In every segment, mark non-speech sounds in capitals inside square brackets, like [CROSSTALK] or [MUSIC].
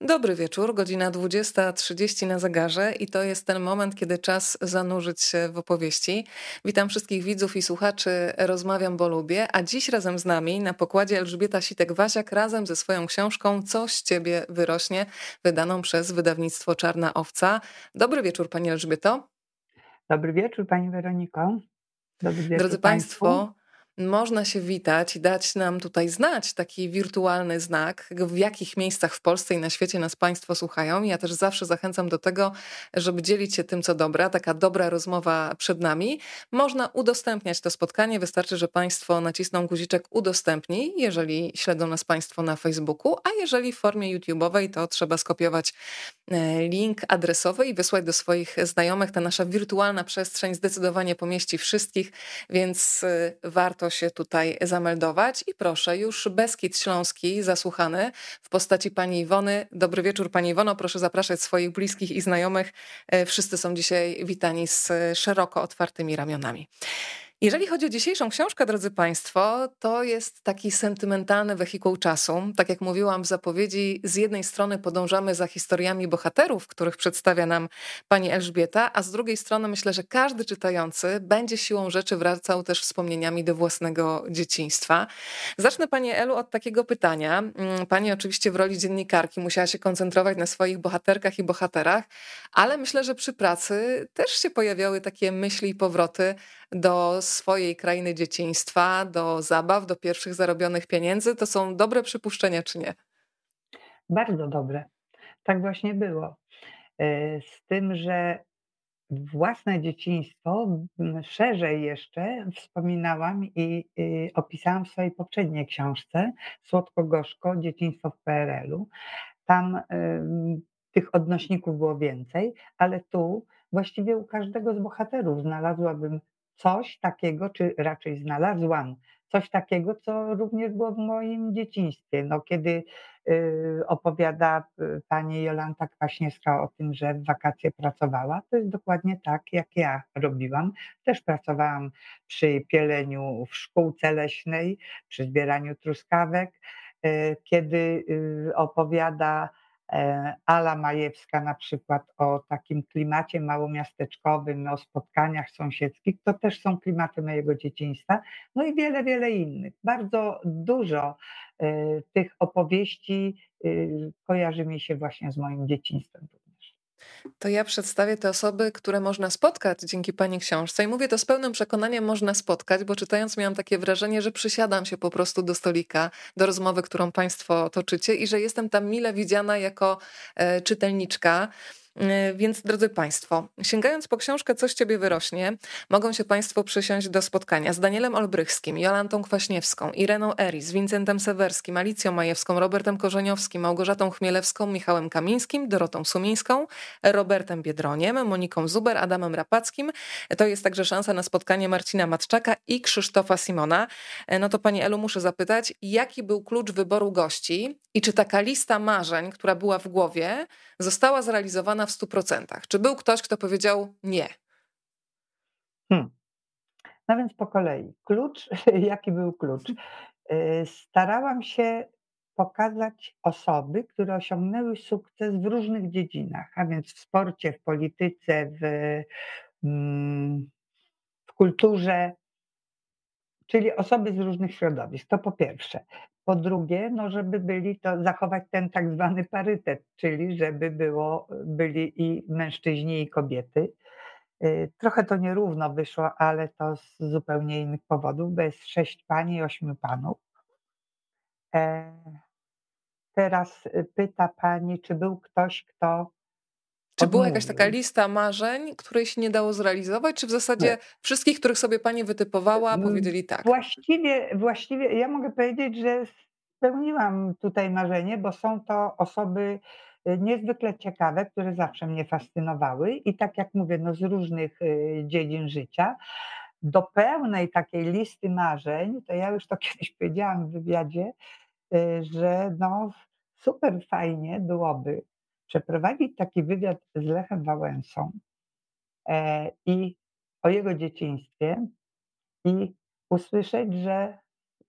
Dobry wieczór, godzina 20.30 na zegarze i to jest ten moment, kiedy czas zanurzyć się w opowieści. Witam wszystkich widzów i słuchaczy Rozmawiam, bo lubię, a dziś razem z nami na pokładzie Elżbieta Sitek-Wasiak razem ze swoją książką Co z ciebie wyrośnie, wydaną przez wydawnictwo Czarna Owca. Dobry wieczór Pani Elżbieto. Dobry wieczór Pani Weroniko. Dobry wieczór Drodzy Państwo, można się witać i dać nam tutaj znać taki wirtualny znak, w jakich miejscach w Polsce i na świecie nas Państwo słuchają. Ja też zawsze zachęcam do tego, żeby dzielić się tym, co dobra, taka dobra rozmowa przed nami. Można udostępniać to spotkanie, wystarczy, że Państwo nacisną guziczek udostępnij, jeżeli śledzą nas Państwo na Facebooku, a jeżeli w formie YouTube'owej, to trzeba skopiować e, link adresowy i wysłać do swoich znajomych. Ta nasza wirtualna przestrzeń zdecydowanie pomieści wszystkich, więc e, się tutaj zameldować. I proszę, już Beskid Śląski zasłuchany w postaci pani Iwony. Dobry wieczór pani Iwono, proszę zapraszać swoich bliskich i znajomych. E, wszyscy są dzisiaj witani z szeroko otwartymi ramionami. Jeżeli chodzi o dzisiejszą książkę, drodzy Państwo, to jest taki sentymentalny wehikuł czasu. Tak jak mówiłam w zapowiedzi, z jednej strony podążamy za historiami bohaterów, których przedstawia nam pani Elżbieta, a z drugiej strony myślę, że każdy czytający będzie siłą rzeczy wracał też wspomnieniami do własnego dzieciństwa. Zacznę Pani Elu od takiego pytania. Mm, pani oczywiście w roli dziennikarki musiała się koncentrować na swoich bohaterkach i bohaterach, ale myślę, że przy pracy też się pojawiały takie myśli i powroty do swojej krainy dzieciństwa, do zabaw, do pierwszych zarobionych pieniędzy. To są dobre przypuszczenia, czy nie? Bardzo dobre. Tak właśnie było. E, z tym, że własne dzieciństwo szerzej jeszcze wspominałam i, i opisałam w swojej poprzedniej książce Słodko-gorzko Dzieciństwo w PRL-u. Tam y, tych odnośników było więcej, ale tu właściwie u każdego z bohaterów znalazłabym coś takiego, czy raczej znalazłam coś takiego, co również było w moim dzieciństwie. No, kiedy y, opowiada y, pani Jolanta Kwaśniewska o tym, że w wakacje pracowała, to jest dokładnie tak, jak ja robiłam. Też pracowałam przy pieleniu w szkółce leśnej, przy zbieraniu truskawek. Y, kiedy opowiada Ala Majewska na przykład o takim klimacie małomiasteczkowym, o spotkaniach sąsiedzkich, to też są klimaty mojego dzieciństwa, no i wiele, wiele innych. Bardzo dużo e, tych opowieści e, kojarzy mi się właśnie z moim dzieciństwem to ja przedstawię te osoby, które można spotkać dzięki Pani książce. I mówię to z pełnym przekonaniem można spotkać, bo czytając miałam takie wrażenie, że przysiadam się po prostu do stolika, do rozmowy, którą Państwo toczycie i że jestem tam mile widziana jako e, czytelniczka. E, więc drodzy Państwo, sięgając po książkę Coś Ciebie wyrośnie, mogą się Państwo przysiąść do spotkania z Danielem Olbrychskim, Jolantą Kwaśniewską, Ireną Eris, Wincentem Sewerskim, Alicją Majewską, Robertem Korzeniowskim, Małgorzatą Chmielewską, Michałem Kamińskim, Dorotą Sumińską, Robertem Biedroniem, Moniką Zuber, Adamem Rapackim. To jest także szansa na spotkanie Marcina Matczaka i Krzysztofa Simona. E, no to Pani Elu muszę zapytać, jaki był klucz wyboru gości i czy taka lista marzeń, która była w głowie, została zrealizowana w 100%? Czy był ktoś, kto powiedział nie? Hmm. No więc po kolei. Klucz, [LAUGHS] jaki był klucz? Y, starałam się pokazać osoby, które osiągnęły sukces w różnych dziedzinach, a więc w sporcie, w polityce, w, mm, w kulturze, czyli osoby z różnych środowisk. To po pierwsze. Po drugie, no żeby byli to zachować ten tak zwany parytet, czyli żeby było, byli i mężczyźni, i kobiety. Y, trochę to nierówno wyszło, ale to z zupełnie innych powodów, bo jest sześć pań i ośmiu panów. E, teraz pyta pani, czy był ktoś, kto czy była jakaś taka lista marzeń, której się nie dało zrealizować, czy w zasadzie nie. wszystkich, których sobie pani wytypowała, mm, powiedzieli tak? Właściwie, właściwie ja mogę powiedzieć, że spełniłam tutaj marzenie, bo są to osoby y, niezwykle ciekawe, które zawsze mnie fascynowały i tak jak mówię, no z różnych y, dziedzin życia. Do pełnej takiej listy marzeń, to ja już to [LAUGHS] kiedyś powiedziałam w wywiadzie, y, że no super fajnie byłoby, przeprowadzić taki wywiad z Lechem Wałęsą e, i o jego dzieciństwie i usłyszeć, że,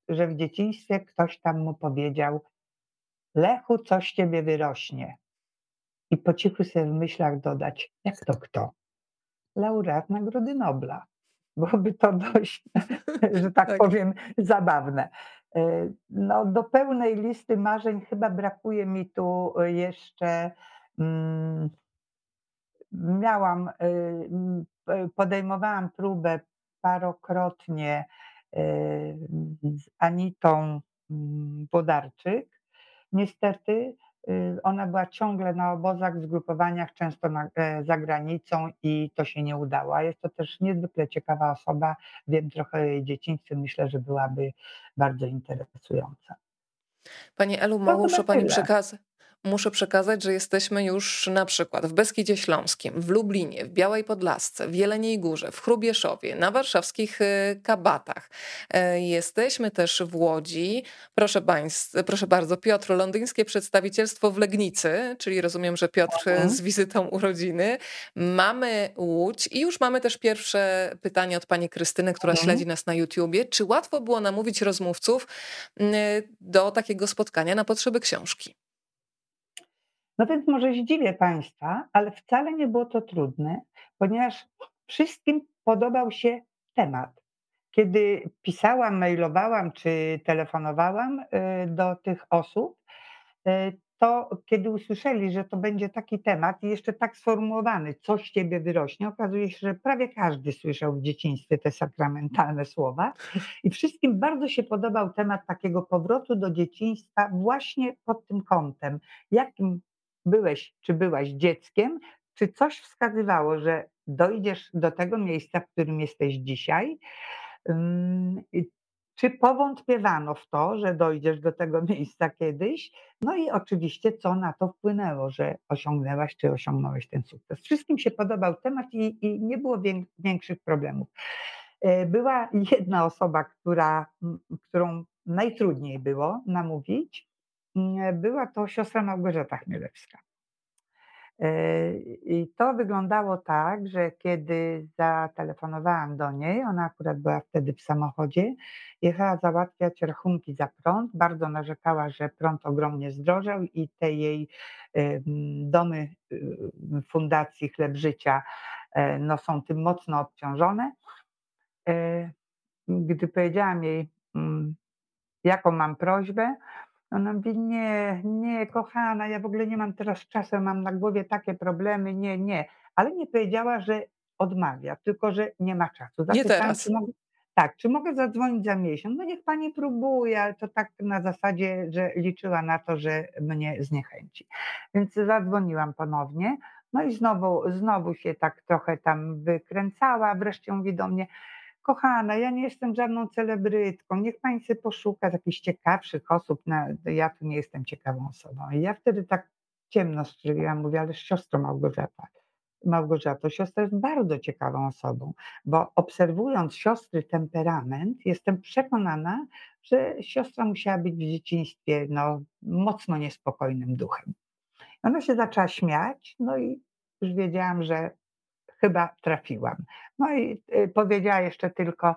że w dzieciństwie ktoś tam mu powiedział: Lechu, coś ciebie wyrośnie. I po cichu sobie w myślach dodać, jak to kto? Laureat Nagrody Nobla. Byłoby to dość, [LAUGHS] że tak, tak, powiem, zabawne. E, no, do pełnej listy marzeń chyba brakuje mi tu jeszcze. Mm, miałam, y, podejmowałam próbę parokrotnie y, z Anitą mm, Wodarczyk. Niestety y, ona była ciągle na obozach, zgrupowaniach, często na, e, za granicą i to się nie udało. Jest to też niezwykle ciekawa osoba. Wiem trochę o jej dzieciństwie. Myślę, że byłaby bardzo interesująca. Pani Elu, muszę Pani przekazać. Muszę przekazać, że jesteśmy już na przykład w Beskidzie Śląskim, w Lublinie, w Białej Podlasce, w Jeleniej Górze, w Chrubieszowie, na warszawskich y, Kabatach. E, jesteśmy też w Łodzi. Proszę, państw, proszę bardzo, Piotr, londyńskie przedstawicielstwo w Legnicy, czyli rozumiem, że Piotr mhm. z wizytą urodziny. Mamy Łódź i już mamy też pierwsze pytanie od pani Krystyny, która mhm. śledzi nas na YouTubie. Czy łatwo było namówić rozmówców do takiego spotkania na potrzeby książki? No więc może zdziwię Państwa, ale wcale nie było to trudne, ponieważ wszystkim podobał się temat. Kiedy pisałam, mailowałam czy telefonowałam y, do tych osób, y, to kiedy usłyszeli, że to będzie taki temat i jeszcze tak sformułowany, coś z ciebie wyrośnie, okazuje się, że prawie każdy słyszał w dzieciństwie te sakramentalne słowa i wszystkim bardzo się podobał temat takiego powrotu do dzieciństwa właśnie pod tym kątem, jakim byłeś czy byłaś dzieckiem, czy coś wskazywało, że dojdziesz do tego miejsca, w którym jesteś dzisiaj? Czy powątpiewano w to, że dojdziesz do tego [LAUGHS] miejsca kiedyś? No i oczywiście, co na to wpłynęło, że osiągnęłaś czy osiągnąłeś ten sukces. Wszystkim się podobał temat i, i nie było większych problemów. E, była jedna osoba, która, którą najtrudniej było namówić, była to siostra Małgorzata Chmielewska. E, I to wyglądało tak, że kiedy zatelefonowałam do niej, ona akurat była wtedy w samochodzie, jechała załatwiać rachunki za prąd. Bardzo narzekała, że prąd ogromnie zdrożał i te jej domy y, Fundacji Chleb Życia e, no, są tym mocno obciążone. E, gdy powiedziałam jej, mm, jaką mam prośbę, ona mówi: „Nie, nie, kochana, ja w ogóle nie mam teraz czasu, mam na głowie takie problemy, nie, nie”, ale nie powiedziała, że odmawia, tylko że nie ma czasu. Nie teraz. czy mogę tak, czy mogę zadzwonić za miesiąc? No niech pani próbuje, ale to tak na zasadzie, że liczyła na to, że mnie zniechęci. Więc zadzwoniłam ponownie, no i znowu znowu się tak trochę tam wykręcała, wreszcie mówi do mnie: kochana, ja nie jestem żadną celebrytką, niech pani sobie poszuka jakichś ciekawszych osób, na, ja tu nie jestem ciekawą osobą. I ja wtedy tak ciemno strzeliłam, mówię, ale siostro Małgorzata, Małgorzato, siostra jest bardzo ciekawą osobą, bo obserwując siostry temperament, jestem przekonana, że siostra musiała być w dzieciństwie no, mocno niespokojnym duchem. Ona się zaczęła śmiać, no i już wiedziałam, że chyba trafiłam. No i y, powiedziała jeszcze tylko,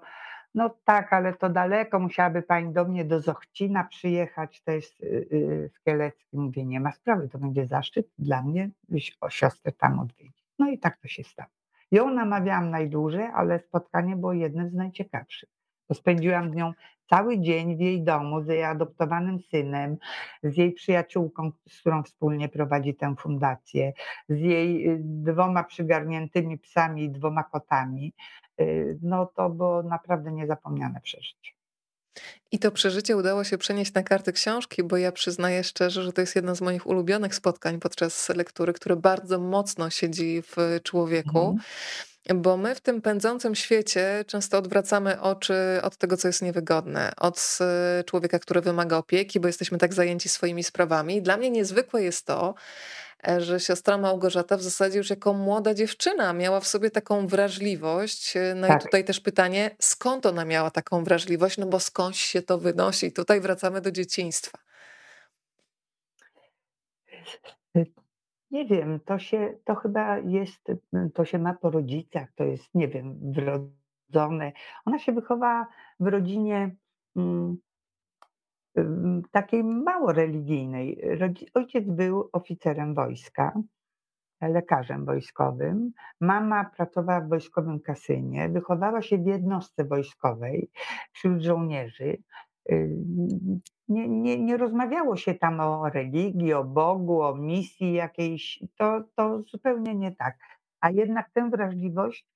no tak, ale to daleko, musiałaby pani do mnie do Zochcina przyjechać, to jest y, y, w Kieleckim. Mówię, nie ma sprawy, to będzie zaszczyt dla mnie o siostrę tam odwiedzić. No i tak to się stało. Ją namawiałam najdłużej, ale spotkanie było jednym z najciekawszych. Spędziłam z nią cały dzień w jej domu z jej adoptowanym synem, z jej przyjaciółką, z którą wspólnie prowadzi tę fundację, z jej y, dwoma przygarniętymi psami i dwoma kotami. Y, no to było naprawdę niezapomniane przeżycie. I to przeżycie udało się przenieść na karty książki, bo ja przyznaję szczerze, że to jest jedno z moich ulubionych spotkań podczas lektury, które bardzo mocno siedzi w człowieku. Mhm bo my w tym pędzącym świecie często odwracamy oczy od tego, co jest niewygodne, od e, człowieka, który wymaga opieki, bo jesteśmy tak zajęci swoimi sprawami. Dla mnie niezwykłe jest to, e, że siostra Małgorzata w zasadzie już jako młoda dziewczyna miała w sobie taką wrażliwość. E, no tak. i tutaj też pytanie, skąd ona miała taką wrażliwość? No bo skądś się to wynosi? Tutaj wracamy do dzieciństwa. Nie wiem, to się to chyba jest to się ma po rodzicach, to jest, nie wiem, wrodzone. Ona się wychowała w rodzinie, mm takiej mało religijnej. Ojciec był oficerem wojska, lekarzem wojskowym. Mama pracowała w wojskowym kasynie, wychowała się w jednostce wojskowej wśród żołnierzy. Nie, nie, nie rozmawiało się tam o religii, o Bogu, o misji jakiejś. To, to zupełnie nie tak. A jednak tę wrażliwość,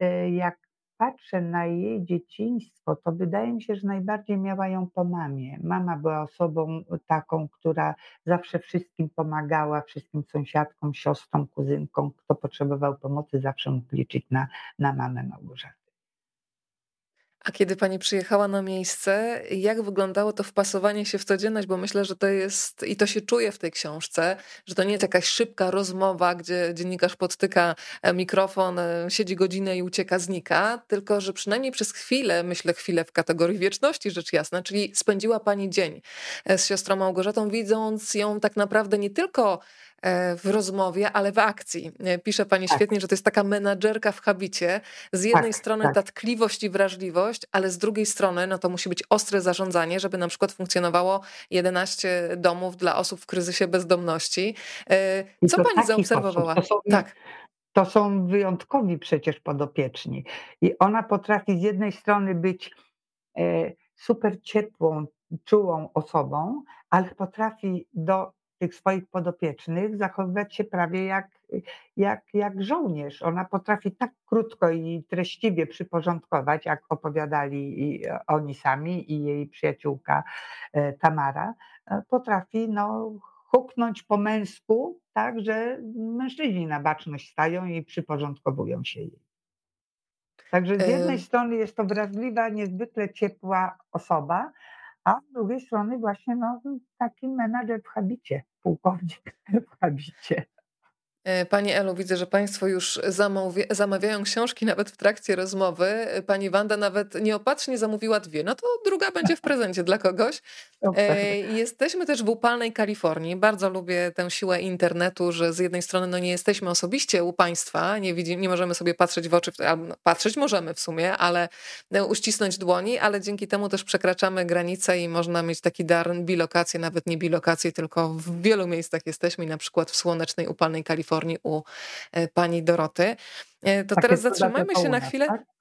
e, jak patrzę na jej dzieciństwo, to wydaje mi się, że najbardziej miała ją po mamie. Mama była osobą taką, która zawsze wszystkim pomagała, wszystkim sąsiadkom, siostrom, kuzynkom. Kto potrzebował pomocy, zawsze mógł liczyć na, na mamę Małgorzaty. A kiedy pani przyjechała na miejsce, jak wyglądało to wpasowanie się w codzienność? Bo myślę, że to jest, i to się czuje w tej książce, że to nie jest jakaś szybka rozmowa, gdzie dziennikarz podtyka e, mikrofon, e, siedzi godzinę i ucieka, znika, tylko że przynajmniej przez chwilę, myślę chwilę w kategorii wieczności, rzecz jasna, czyli spędziła pani dzień e, z siostrą Małgorzatą, widząc ją tak naprawdę nie tylko w rozmowie, ale w akcji. E, pisze pani tak. świetnie, że to jest taka menadżerka w habicie. Z jednej tak, strony tak. ta tkliwość i wrażliwość, ale z drugiej strony no to musi być ostre zarządzanie, żeby na przykład funkcjonowało 11 domów dla osób w kryzysie bezdomności. E, co pani zaobserwowała? To są, tak. To są wyjątkowi przecież podopieczni. I ona potrafi z jednej strony być super ciepłą, czułą osobą, ale potrafi do tych swoich podopiecznych zachowywać się prawie jak, jak, jak żołnierz. Ona potrafi tak krótko i treściwie przyporządkować, jak opowiadali oni sami i jej przyjaciółka e, Tamara, e, potrafi no, huknąć po męsku, tak, że mężczyźni na baczność stają i przyporządkowują się jej. Także z jednej strony jest to wrażliwa, niezwykle ciepła osoba, a z drugiej strony właśnie no, taki menadżer w habicie, pułkownik [LAUGHS] w habicie. E, pani Elu, widzę, że Państwo już zamawiają książki nawet w trakcie rozmowy. E, pani Wanda nawet nieopatrznie zamówiła dwie. No to druga będzie w prezencie dla kogoś. E, jesteśmy też w upalnej Kalifornii. Bardzo lubię tę siłę internetu, że z jednej strony no nie jesteśmy osobiście u Państwa, nie, widzi, nie możemy sobie patrzeć w oczy, no, patrzeć możemy w sumie, ale uścisnąć dłoni, ale dzięki temu też przekraczamy granice i można mieć taki dar bilokację, nawet nie bilokację, tylko w wielu miejscach jesteśmy na przykład w słonecznej, upalnej Kalifornii U e, pani Doroty. E, to Takie teraz zatrzymajmy się na chwilę. Tak?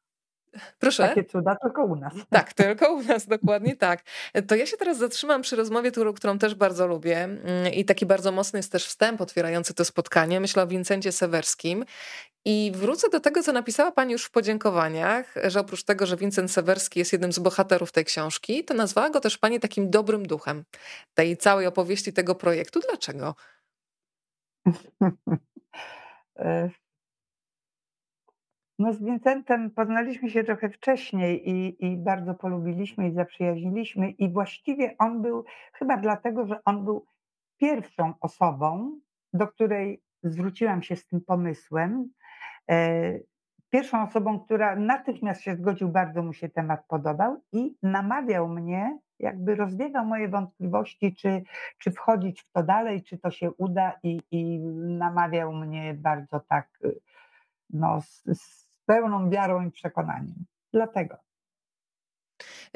Proszę. Takie cuda tylko u nas. [LAUGHS] Tak, tylko u nas, dokładnie tak. To ja się teraz zatrzymam przy rozmowie, którą też bardzo lubię mm, i taki bardzo mocny jest też wstęp otwierający to spotkanie. Myślę o Wincencie Sewerskim i wrócę do tego, co napisała Pani już w podziękowaniach, że oprócz tego, że Wincent Sewerski jest jednym z bohaterów tej książki, to nazwała go też Pani takim dobrym duchem tej całej opowieści tego projektu. Dlaczego? E, [LAUGHS] no z Vincentem poznaliśmy się trochę wcześniej i, i bardzo polubiliśmy i zaprzyjaźniliśmy i właściwie on był, chyba dlatego, że on był pierwszą osobą, do której zwróciłam się z tym pomysłem. Pierwszą osobą, która natychmiast się zgodził, bardzo mu się temat podobał i namawiał mnie, jakby rozwiewał moje wątpliwości, czy, czy wchodzić w to dalej, czy to się uda i, i namawiał mnie bardzo tak no, z, z pełną wiarą i przekonaniem. Dlatego.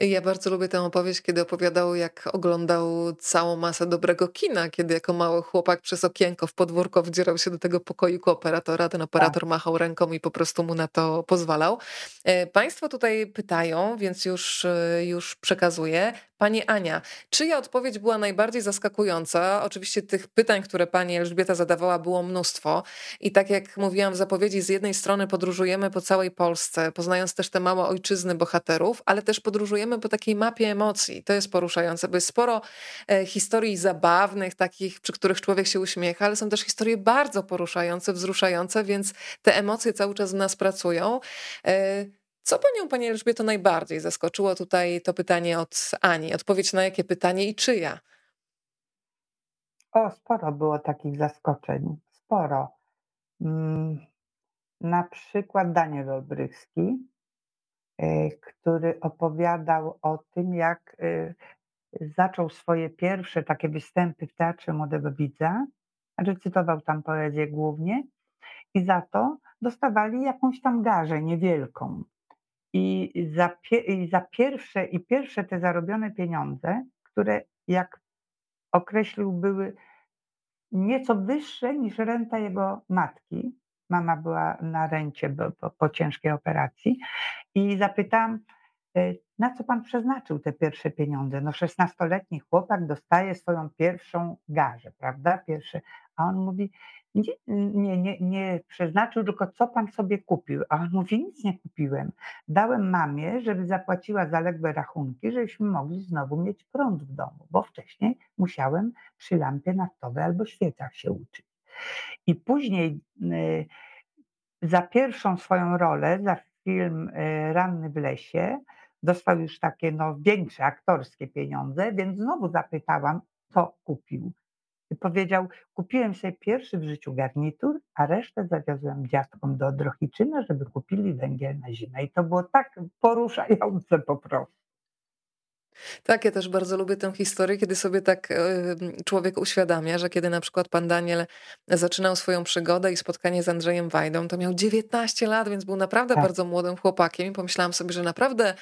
Ja bardzo lubię tę opowieść, kiedy opowiadał, jak oglądał całą masę dobrego kina, kiedy jako mały chłopak przez okienko w podwórko wdzierał się do tego pokoiku operatora. Ten operator tak. machał ręką i po prostu mu na to pozwalał. E, państwo tutaj pytają, więc już, e, już przekazuję. Pani Ania, czyja odpowiedź była najbardziej zaskakująca? Oczywiście tych pytań, które pani Elżbieta zadawała, było mnóstwo. I tak jak mówiłam w zapowiedzi, z jednej strony podróżujemy po całej Polsce, poznając też te małe ojczyzny bohaterów, ale też podróżujemy po takiej mapie emocji. To jest poruszające, bo jest sporo e, historii zabawnych, takich, przy których człowiek się uśmiecha, ale są też historie bardzo poruszające, wzruszające, więc te emocje cały czas w nas pracują. Co panią, pani Elżbieto, najbardziej zaskoczyło tutaj to pytanie od Ani? Odpowiedź na jakie pytanie i czyja? O, sporo było takich zaskoczeń. Sporo. Mm, na przykład Daniel Olbrychski, y, który opowiadał o tym, jak y, zaczął swoje pierwsze takie występy w Teatrze Młodego Widza, recytował tam poezję głównie i za to dostawali jakąś tam garzę niewielką. I za, i za pierwsze i pierwsze te zarobione pieniądze, które jak określił były nieco wyższe niż renta jego matki. Mama była na rencie po, po ciężkiej operacji i zapytałam, e, na co pan przeznaczył te pierwsze pieniądze? No, 16-letni chłopak dostaje swoją pierwszą garzę, prawda? Pierwsze. A on mówi, nie, nie, nie, nie przeznaczył, tylko co pan sobie kupił? A on mówi, nic nie kupiłem. Dałem mamie, żeby zapłaciła zaległe rachunki, żebyśmy mogli znowu mieć prąd w domu, bo wcześniej musiałem przy lampie naftowej albo świecach się uczyć. I później y, za pierwszą swoją rolę, za film y, Ranny w lesie, dostał już takie no, większe aktorskie pieniądze, więc znowu zapytałam, co kupił. Powiedział, kupiłem sobie pierwszy w życiu garnitur, a resztę zawiozłem dziadkom do Drohiczyna, żeby kupili węgiel na zimę. I to było tak poruszające po prostu. Tak, ja też bardzo lubię tę historię, kiedy sobie tak człowiek uświadamia, że kiedy na przykład pan Daniel zaczynał swoją przygodę i spotkanie z Andrzejem Wajdą, to miał 19 lat, więc był naprawdę tak. bardzo młodym chłopakiem i pomyślałam sobie, że naprawdę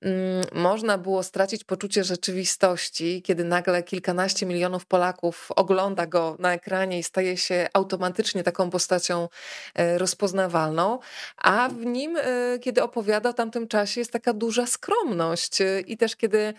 mm, można było stracić poczucie rzeczywistości, kiedy nagle kilkanaście milionów Polaków ogląda go na ekranie i staje się automatycznie taką postacią e, rozpoznawalną, a w nim, e, kiedy opowiada o tamtym czasie, jest taka duża skromność e, i też kiedy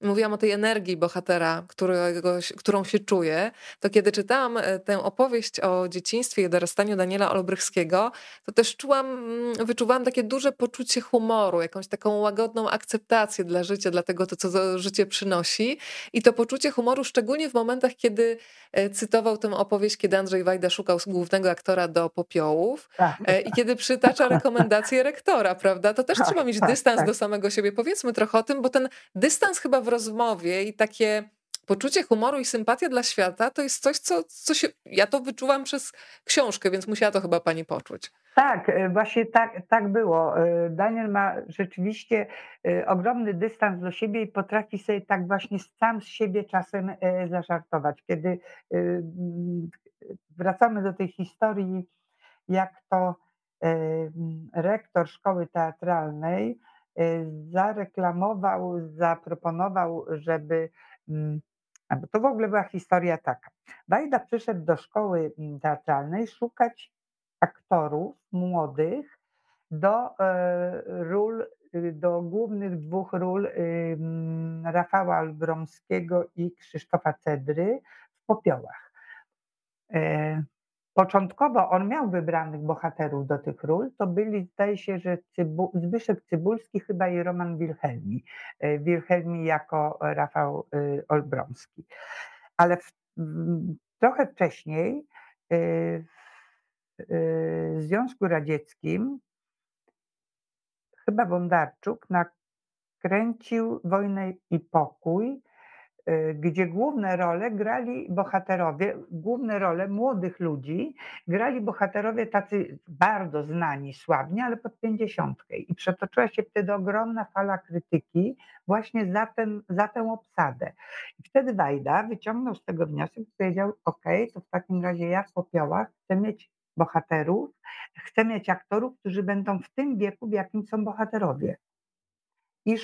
mówiłam o tej energii bohatera, którego, którą się czuje, to kiedy czytałam e, tę opowieść o dzieciństwie i dorastaniu Daniela Olbrychskiego, to też czułam, mm, wyczuwałam takie duże poczucie humoru, jakąś taką łagodną akceptację dla życia, dla tego, to, co życie przynosi. I to poczucie humoru szczególnie w momentach, kiedy e, cytował tę opowieść, kiedy Andrzej Wajda szukał głównego aktora do popiołów tak. E, i kiedy przytacza [LAUGHS] rekomendacje rektora, prawda? To też tak, trzeba mieć tak, dystans do samego siebie. Powiedzmy trochę o tym, bo ten dystans chyba w rozmowie i takie poczucie humoru i sympatia dla świata to jest coś, co, co się. Ja to wyczułam przez książkę, więc musiała to chyba pani poczuć. Tak, e, właśnie tak, tak było. E, Daniel ma rzeczywiście e, ogromny dystans do siebie i potrafi sobie tak właśnie sam z siebie czasem zażartować. Kiedy wracamy do tej historii, jak to rektor szkoły teatralnej zareklamował, zaproponował, żeby. Mm, to w ogóle była historia taka. Wajda przyszedł do szkoły mm, teatralnej szukać aktorów młodych do e, ról, y, do głównych dwóch ról mm, Rafała Albromskiego i Krzysztofa Cedry w Popiołach. Początkowo on miał wybranych bohaterów do tych ról. To byli, zdaje się, że Cybu, Zbyszek Cybulski chyba i Roman Wilhelmi. E, Wilhelmi jako Rafał e, Olbromski. Ale w, trochę wcześniej e, w Związku Radzieckim chyba Bondarczuk nakręcił Wojnę i Pokój gdzie główne role grali bohaterowie, główne role młodych ludzi, grali bohaterowie tacy bardzo znani, sławni, ale pod pięćdziesiątkę. I przetoczyła się wtedy ogromna fala krytyki właśnie za, ten, za tę obsadę. I wtedy Wajda wyciągnął z tego wniosek i powiedział, ok, to w takim razie ja w Popiołach chcę mieć bohaterów, chcę mieć aktorów, którzy będą w tym wieku, w jakim są bohaterowie. I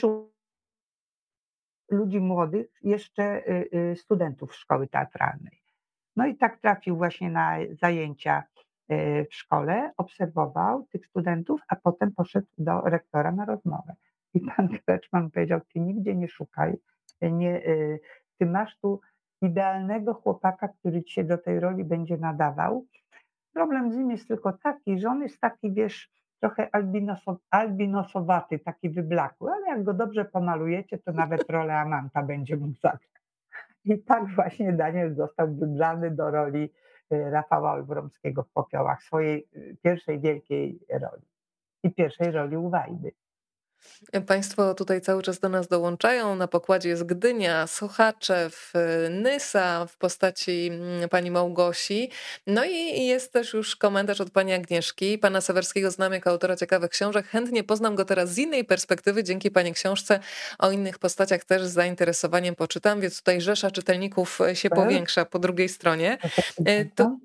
ludzi młodych, jeszcze y, y, studentów szkoły teatralnej. No i tak trafił właśnie na zajęcia y, w szkole, obserwował tych studentów, a potem poszedł do rektora na rozmowę. I pan [LAUGHS] Kreczman powiedział, ty nigdzie nie szukaj, nie, ty masz tu idealnego chłopaka, który ci się do tej roli będzie nadawał. Problem z nim jest tylko taki, że on jest taki, wiesz, trochę albinoso, albinosowaty, taki wyblakły, ale jak go dobrze pomalujecie, to nawet rolę Amanta będzie mógł zagrać. I tak właśnie Daniel został wybrany do roli y, Rafała Olbromskiego w Popiołach, swojej y, pierwszej wielkiej roli i pierwszej roli u Wajdy. Państwo tutaj cały czas do nas dołączają. Na pokładzie jest Gdynia, Sochaczew, Nysa w postaci mm, pani Małgosi. No i jest też już komentarz od pani Agnieszki. Pana Sewerskiego znam jako autora ciekawych książek. Chętnie poznam go teraz z innej perspektywy. Dzięki pani książce o innych postaciach też z zainteresowaniem poczytam, więc tutaj rzesza czytelników się tak. powiększa po drugiej stronie. E, to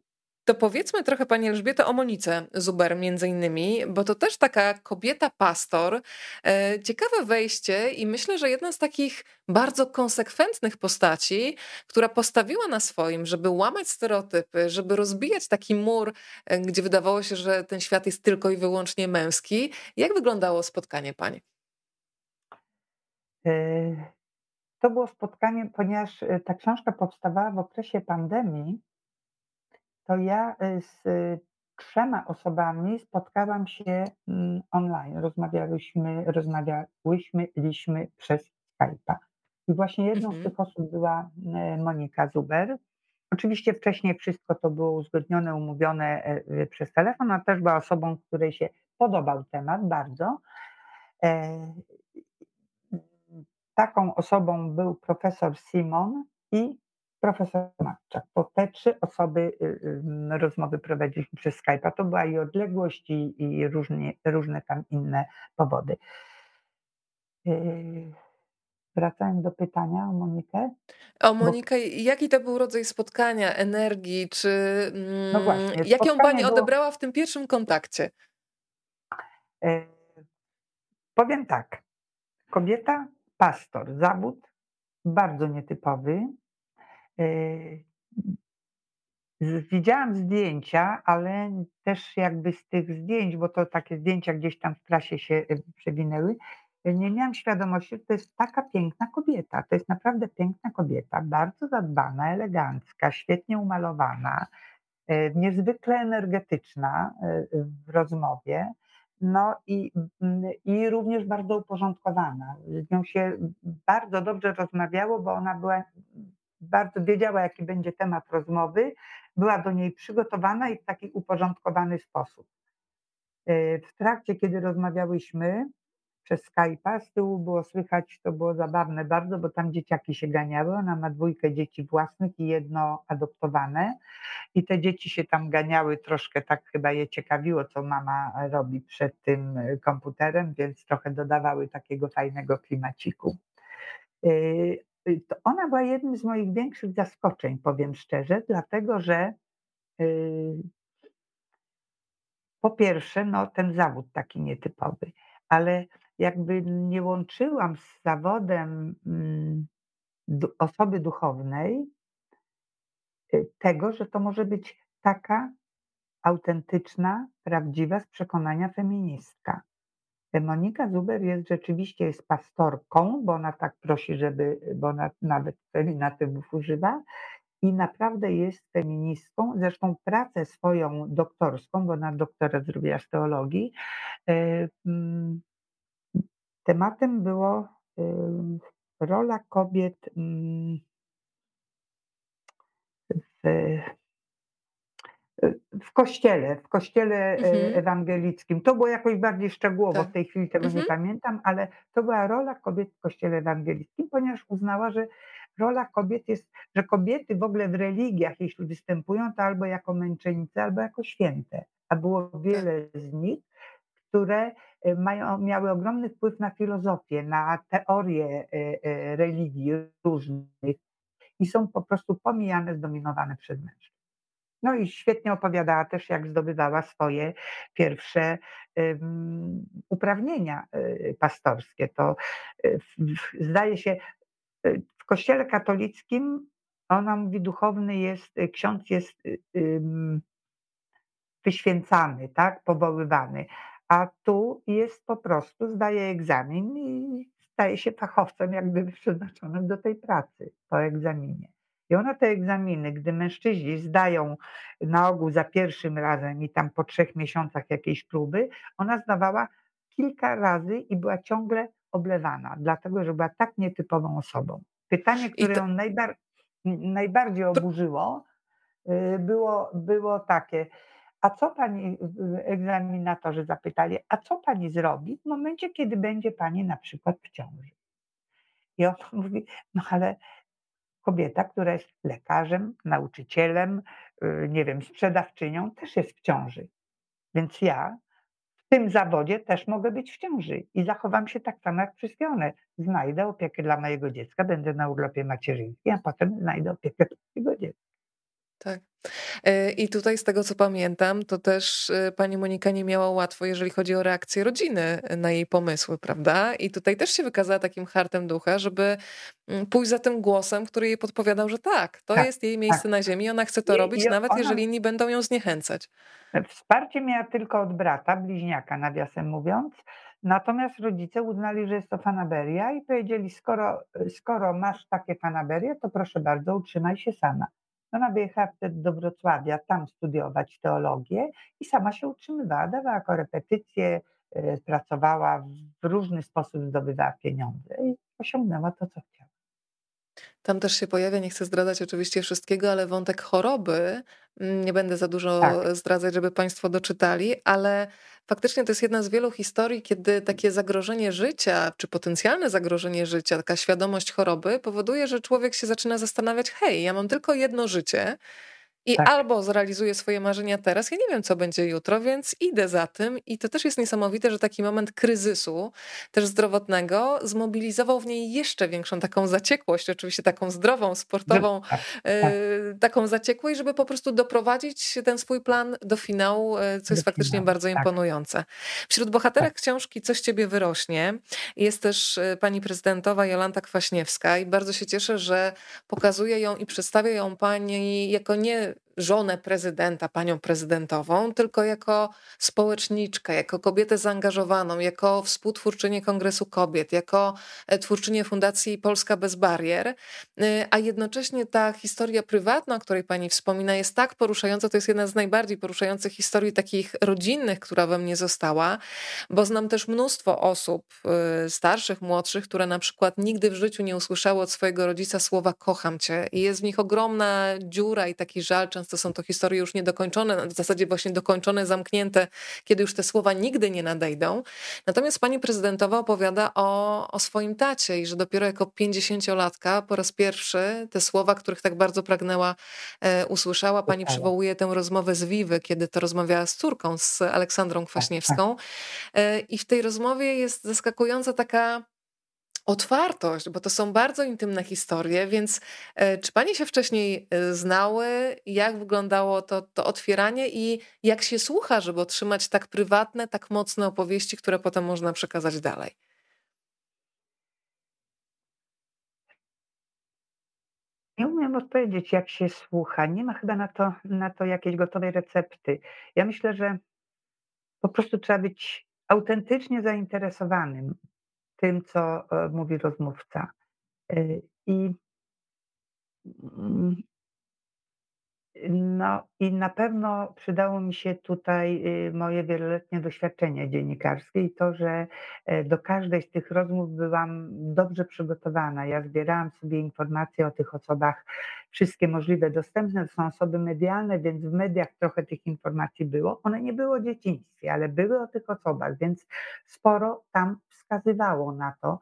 To powiedzmy trochę Pani Elżbieto o Monice Zuber między innymi, bo to też taka kobieta pastor. E, ciekawe wejście i myślę, że jedna z takich bardzo konsekwentnych postaci, która postawiła na swoim, żeby łamać stereotypy, żeby rozbijać taki mur, e, gdzie wydawało się, że ten świat jest tylko i wyłącznie męski. Jak wyglądało spotkanie Pani? E, to było spotkanie, ponieważ ta książka powstawała w okresie pandemii, to ja y, z trzema osobami spotkałam się mm, online. Rozmawiałyśmy, rozmawiałyśmy liśmy przez Skype'a. I właśnie jedną z mhm. tych osób była e, Monika Zuber. Oczywiście wcześniej wszystko to było uzgodnione, umówione e, e, przez telefon, a też była osobą, której się podobał temat bardzo. Taką osobą był profesor Simon i profesor Matczak. To te trzy osoby y, y, rozmowy prowadziliśmy przez Skype'a. To była i odległość, i, i różnie, różne tam inne powody. Y, wracając do pytania o Monikę. O Monikę, Bo... jaki to był rodzaj spotkania, energii, czy no właśnie, mm, jak ją Pani było... odebrała w tym pierwszym kontakcie? Powiem tak. Kobieta, pastor, zawód bardzo nietypowy, widziałam zdjęcia, ale też jakby z tych zdjęć, bo to takie zdjęcia gdzieś tam w prasie się y, przewinęły, nie miałam świadomości, że to jest taka piękna kobieta. To jest naprawdę piękna kobieta, bardzo zadbana, elegancka, świetnie umalowana, y, niezwykle energetyczna y, w rozmowie. No i, mm, i również bardzo uporządkowana. Z nią się bardzo dobrze rozmawiało, bo ona była bardzo wiedziała, jaki będzie temat rozmowy, była do niej przygotowana i w taki uporządkowany sposób. E, w trakcie, kiedy rozmawiałyśmy przez Skype'a, z tyłu było słychać, to było zabawne bardzo, bo tam dzieciaki się ganiały. Ona ma dwójkę dzieci własnych i jedno adoptowane. I te dzieci się tam ganiały, troszkę tak chyba je ciekawiło, co mama robi przed tym komputerem, więc trochę dodawały takiego fajnego klimaciku. Y, to ona była jednym z moich większych zaskoczeń, powiem szczerze, dlatego że yy, po pierwsze, no, ten zawód taki nietypowy, ale jakby nie łączyłam z zawodem yy, osoby duchownej yy, tego, że to może być taka autentyczna, prawdziwa z przekonania feministka. Monika Zuber jest rzeczywiście jest pastorką, bo ona tak prosi, żeby, bo ona nawet feminatywów używa i naprawdę jest feministką. Zresztą pracę swoją doktorską, bo ona doktora zrobiła z teologii, e, mm, tematem było e, rola kobiet mm, w w kościele, w kościele e, mhm. ewangelickim. To było jakoś bardziej szczegółowo, tak. w tej chwili tego mhm. nie pamiętam, ale to była rola kobiet w kościele ewangelickim, ponieważ uznała, że rola kobiet jest, że kobiety w ogóle w religiach, jeśli występują, to albo jako męczennice, albo jako święte. A było wiele tak. z nich, które e, mają, miały ogromny wpływ na filozofię, na teorie religii różnych i są po prostu pomijane, zdominowane przez mężczyzn. No i świetnie opowiadała też, jak zdobywała swoje pierwsze uprawnienia y, pastorskie. To y, zdaje się, y, w kościele katolickim ona mówi, duchowny jest, ksiądz jest wyświęcany, tak, powoływany, a tu jest po prostu, zdaje egzamin i staje się fachowcem, jak gdyby przeznaczonym do tej pracy po egzaminie. I ona te egzaminy, gdy mężczyźni zdają na ogół za pierwszym razem i tam po trzech miesiącach jakiejś próby, ona zdawała kilka razy i była ciągle oblewana, dlatego że była tak nietypową osobą. Pytanie, które to... ją najbar najbardziej oburzyło, y, było, było takie, a co pani egzaminatorzy zapytali, a co pani zrobi w momencie, kiedy będzie pani na przykład w ciąży? I on [LAUGHS] mówi, no ale kobieta, która jest lekarzem, nauczycielem, y, nie wiem, sprzedawczynią, też jest w ciąży. Więc ja w tym zawodzie też mogę być w ciąży i zachowam się tak samo jak wszystkie one. Znajdę opiekę dla mojego dziecka, będę na urlopie macierzyńskim, a potem znajdę opiekę dla mojego dziecka. Tak. E, I tutaj z tego co pamiętam, to też e, pani Monika nie miała łatwo, jeżeli chodzi o reakcję rodziny na jej pomysły, prawda? I tutaj też się wykazała takim hartem ducha, żeby mm, pójść za tym głosem, który jej podpowiadał, że tak, to tak, jest jej miejsce tak. na ziemi, ona chce to I, robić, i nawet ona... jeżeli inni będą ją zniechęcać. Wsparcie miała tylko od brata, bliźniaka, nawiasem mówiąc. Natomiast rodzice uznali, że jest to fanaberia i powiedzieli, skoro, skoro masz takie fanaberie, to proszę bardzo, utrzymaj się sama. Ona wyjechała wtedy do Wrocławia, tam studiować teologię i sama się utrzymywała, dawała korepetycje, e, pracowała w różny sposób, zdobywała pieniądze i osiągnęła to, co chciała. Tam też się pojawia, nie chcę zdradzać oczywiście wszystkiego, ale wątek choroby. Mm, nie będę za dużo tak. zdradzać, żeby Państwo doczytali, ale faktycznie to jest jedna z wielu historii, kiedy takie zagrożenie życia, czy potencjalne zagrożenie życia, taka świadomość choroby powoduje, że człowiek się zaczyna zastanawiać: hej, ja mam tylko jedno życie i tak. albo zrealizuję swoje marzenia teraz, ja nie wiem, co będzie jutro, więc idę za tym. I to też jest niesamowite, że taki moment kryzysu, też zdrowotnego, zmobilizował w niej jeszcze większą taką zaciekłość, oczywiście taką zdrową, sportową, tak, tak. taką zaciekłość, żeby po prostu doprowadzić ten swój plan do finału, e, co jest do faktycznie finału, bardzo tak. imponujące. Wśród bohaterek tak. książki Coś Ciebie wyrośnie jest też e, pani prezydentowa Jolanta Kwaśniewska i bardzo się cieszę, że pokazuje ją i przedstawia ją pani jako nie żonę prezydenta, panią prezydentową, tylko jako społeczniczkę, jako kobietę zaangażowaną, jako współtwórczynię Kongresu Kobiet, jako e, twórczynię Fundacji Polska Bez Barier, e, a jednocześnie ta historia prywatna, o której pani wspomina, jest tak poruszająca, to jest jedna z najbardziej poruszających historii takich rodzinnych, która we mnie została, bo znam też mnóstwo osób e, starszych, młodszych, które na przykład nigdy w życiu nie usłyszały od swojego rodzica słowa kocham cię i jest w nich ogromna dziura i taki żal często często są to historie już niedokończone, w zasadzie właśnie dokończone, zamknięte, kiedy już te słowa nigdy nie nadejdą. Natomiast pani prezydentowa opowiada o, o swoim tacie i że dopiero jako pięćdziesięciolatka po raz pierwszy te słowa, których tak bardzo pragnęła, e, usłyszała. Pani przywołuje tę rozmowę z Wiwy, kiedy to rozmawiała z córką, z Aleksandrą tak, Kwaśniewską. Tak. E, I w tej rozmowie jest zaskakująca taka otwartość, bo to są bardzo intymne historie, więc e, czy panie się wcześniej e, znały? Jak wyglądało to, to otwieranie i jak się słucha, żeby otrzymać tak prywatne, tak mocne opowieści, które potem można przekazać dalej? Nie umiem odpowiedzieć, jak się słucha. Nie ma chyba na to, na to jakiejś gotowej recepty. Ja myślę, że po prostu trzeba być autentycznie zainteresowanym tym, co e, mówi rozmówca. E, I mm, no i na pewno przydało mi się tutaj y, moje wieloletnie doświadczenie dziennikarskie i to, że e, do każdej z tych rozmów byłam dobrze przygotowana. Ja zbierałam sobie informacje o tych osobach, wszystkie możliwe dostępne, to są osoby medialne, więc w mediach trochę tych informacji było. One nie były o dzieciństwie, ale były o tych osobach, więc sporo tam wskazywało na to,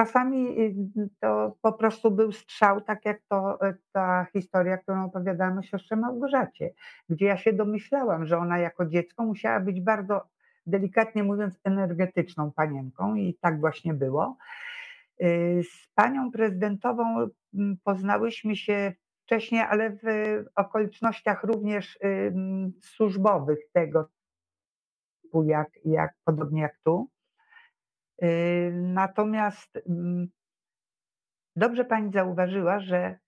Czasami y, to po prostu był strzał, tak jak to e, ta historia, którą opowiadamy o siostrze Małgorzacie, gdzie ja się domyślałam, że ona jako dziecko musiała być bardzo, delikatnie mówiąc, energetyczną panienką i tak właśnie było. Y, z panią prezydentową poznałyśmy się wcześniej, ale w okolicznościach również służbowych tego jak, jak podobnie jak tu. Y, natomiast mm, dobrze pani zauważyła, że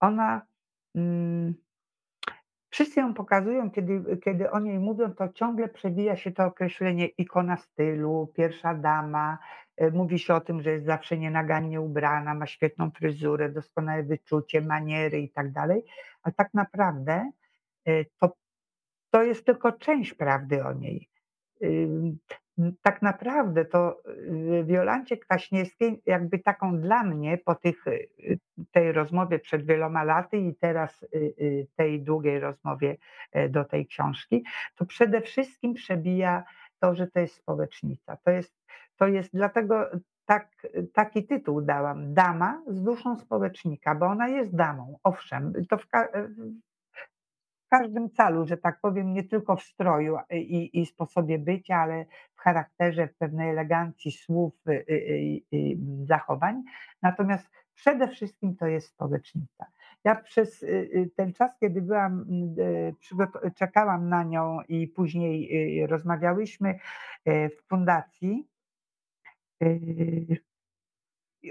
ona, mm, wszyscy ją pokazują, kiedy, kiedy o niej mówią, to ciągle przewija się to określenie ikona stylu, pierwsza dama. Y, mówi się o tym, że jest zawsze nienagannie ubrana, ma świetną fryzurę, doskonałe wyczucie, maniery i tak dalej. Ale tak naprawdę y, to, to jest tylko część prawdy o niej tak naprawdę to y, Wiolancie Kwaśniewskiej jakby taką dla mnie po tych, y, tej rozmowie przed wieloma laty i teraz y, tej długiej rozmowie e, do tej książki, to przede wszystkim przebija to, że to jest społecznica. To jest, to jest dlatego tak, taki tytuł dałam, Dama z duszą społecznika, bo ona jest damą, owszem, to w, każdym calu, że tak powiem, nie tylko w stroju i, i sposobie bycia, ale w charakterze, w pewnej elegancji słów, i, y, y, y, zachowań. Natomiast przede wszystkim to jest społecznica. Ja przez y, y, ten czas, kiedy byłam, y, czekałam na nią i później rozmawiałyśmy w fundacji,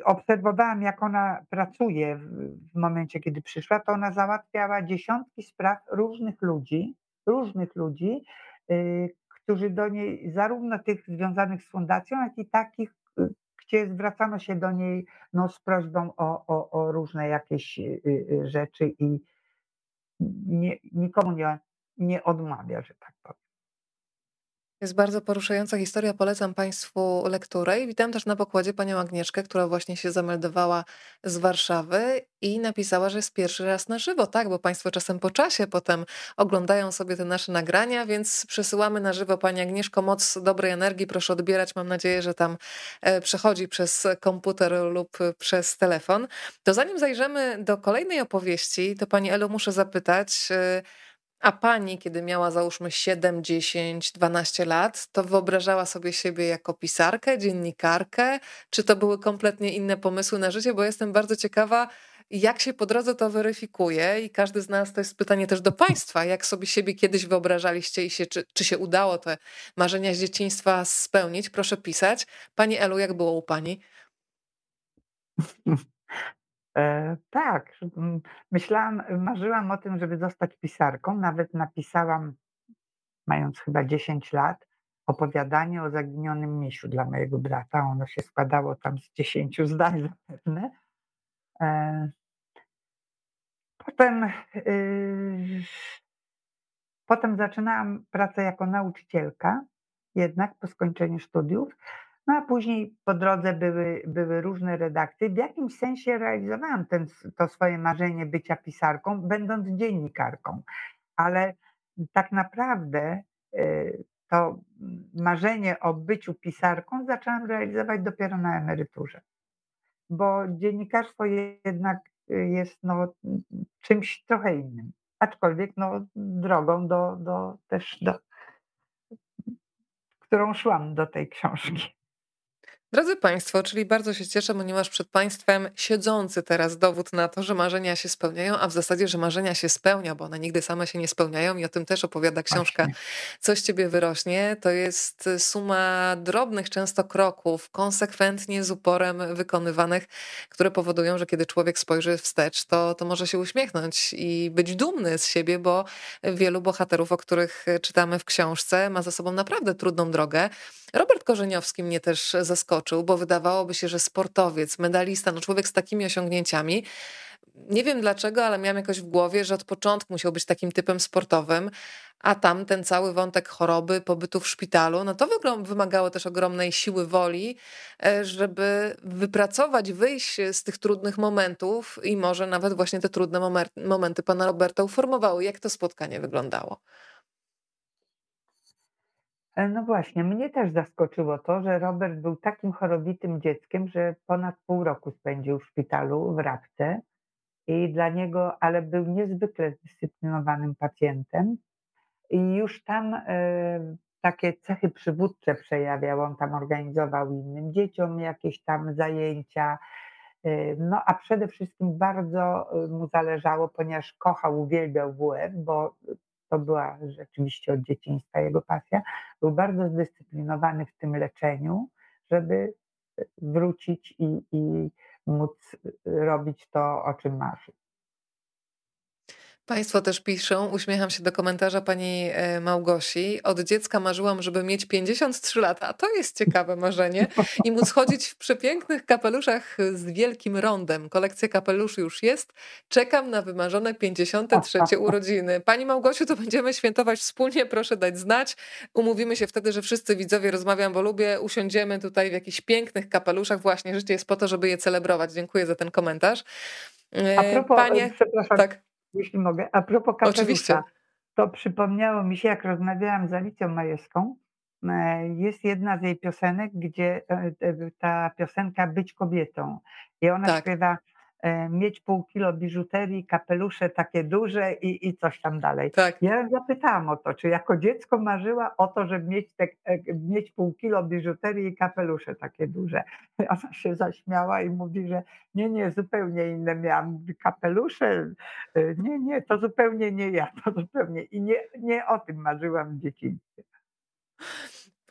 obserwowałam, jak ona pracuje w momencie, kiedy przyszła, to ona załatwiała dziesiątki spraw różnych ludzi, różnych ludzi, którzy do niej, zarówno tych związanych z fundacją, jak i takich, gdzie zwracano się do niej no, z prośbą o, o, o różne jakieś y, y, rzeczy i nie, nikomu nie, nie odmawia, że tak powiem. Jest bardzo poruszająca historia, polecam Państwu lekturę i witam też na pokładzie panią Agnieszkę, która właśnie się zameldowała z Warszawy i napisała, że jest pierwszy raz na żywo, tak, bo Państwo czasem po czasie potem oglądają sobie te nasze nagrania, więc przesyłamy na żywo. Pani Agnieszko moc dobrej energii, proszę odbierać, mam nadzieję, że tam e, przechodzi przez komputer lub przez telefon. To zanim zajrzymy do kolejnej opowieści, to Pani Elu muszę zapytać, e, a pani, kiedy miała załóżmy 7, 10, 12 lat, to wyobrażała sobie siebie jako pisarkę, dziennikarkę? Czy to były kompletnie inne pomysły na życie? Bo jestem bardzo ciekawa, jak się po drodze to weryfikuje i każdy z nas, to jest pytanie też do Państwa, jak sobie siebie kiedyś wyobrażaliście i się, czy, czy się udało te marzenia z dzieciństwa spełnić? Proszę pisać. Pani Elu, jak było u Pani? [LAUGHS] E, tak, myślałam, marzyłam o tym, żeby zostać pisarką. Nawet napisałam, mając chyba 10 lat, opowiadanie o zaginionym misiu dla mojego brata. Ono się składało tam z 10 zdań [LAUGHS] zapewne. E, potem, y, potem zaczynałam pracę jako nauczycielka, jednak po skończeniu studiów. No a później po drodze były, były różne redakcje. W jakimś sensie realizowałam ten, to swoje marzenie bycia pisarką, będąc dziennikarką. Ale tak naprawdę y, to marzenie o byciu pisarką zaczęłam realizować dopiero na emeryturze. Bo dziennikarstwo jednak jest no, czymś trochę innym. Aczkolwiek no, drogą do, do też do, którą szłam do tej książki. Drodzy Państwo, czyli bardzo się cieszę, ponieważ przed Państwem siedzący teraz dowód na to, że marzenia się spełniają, a w zasadzie, że marzenia się spełnia, bo one nigdy same się nie spełniają i o tym też opowiada książka. Coś Ciebie wyrośnie. To jest suma drobnych często kroków, konsekwentnie, z uporem wykonywanych, które powodują, że kiedy człowiek spojrzy wstecz, to, to może się uśmiechnąć i być dumny z siebie, bo wielu bohaterów, o których czytamy w książce, ma za sobą naprawdę trudną drogę. Robert Korzeniowski mnie też zaskoczył, bo wydawałoby się, że sportowiec, medalista, no człowiek z takimi osiągnięciami, nie wiem dlaczego, ale miałam jakoś w głowie, że od początku musiał być takim typem sportowym, a tam ten cały wątek choroby, pobytu w szpitalu, no to wymagało też ogromnej siły woli, e, żeby wypracować, wyjść z tych trudnych momentów i może nawet właśnie te trudne momenty pana Roberta uformowały. Jak to spotkanie wyglądało? E, no właśnie, mnie też zaskoczyło to, że Robert był takim chorobitym dzieckiem, że ponad pół roku spędził w szpitalu w Rabce i dla niego, ale był niezwykle zdyscyplinowanym pacjentem i już tam e, takie cechy przywódcze przejawiał. On tam organizował innym dzieciom jakieś tam zajęcia. E, no a przede wszystkim bardzo mu zależało, ponieważ kochał, uwielbiał WF, bo to była rzeczywiście od dzieciństwa jego pasja, był bardzo zdyscyplinowany w tym leczeniu, żeby wrócić i, i móc robić to, o czym marzy. Państwo też piszą, uśmiecham się do komentarza pani e, Małgosi. Od dziecka marzyłam, żeby mieć 53 lata. A to jest ciekawe marzenie. I móc chodzić w przepięknych kapeluszach z wielkim rondem. Kolekcja kapeluszy już jest. Czekam na wymarzone 53 urodziny. Pani Małgosiu, to będziemy świętować wspólnie. Proszę dać znać. Umówimy się wtedy, że wszyscy widzowie rozmawiam, bo lubię. Usiądziemy tutaj w jakichś pięknych kapeluszach. Właśnie życie jest po to, żeby je celebrować. Dziękuję za ten komentarz. A propos, Panie, przepraszam. Tak jeśli mogę. A propos kapelusza, to przypomniało mi się, jak rozmawiałam z Alicją Majewską, e, jest jedna z jej piosenek, gdzie e, ta piosenka Być kobietą. I ona tak. śpiewa e, mieć pół kilo biżuterii, kapelusze takie duże i, i coś tam dalej. Tak. Ja zapytałam o to, czy jako dziecko marzyła o to, żeby mieć, te, e, mieć pół kilo biżuterii i kapelusze takie duże. [LAUGHS] Ona się zaśmiała i mówi, że nie, nie, zupełnie inne miałam kapelusze. E, nie, nie, to zupełnie nie ja, to zupełnie. I nie, nie o tym marzyłam w dzieciństwie.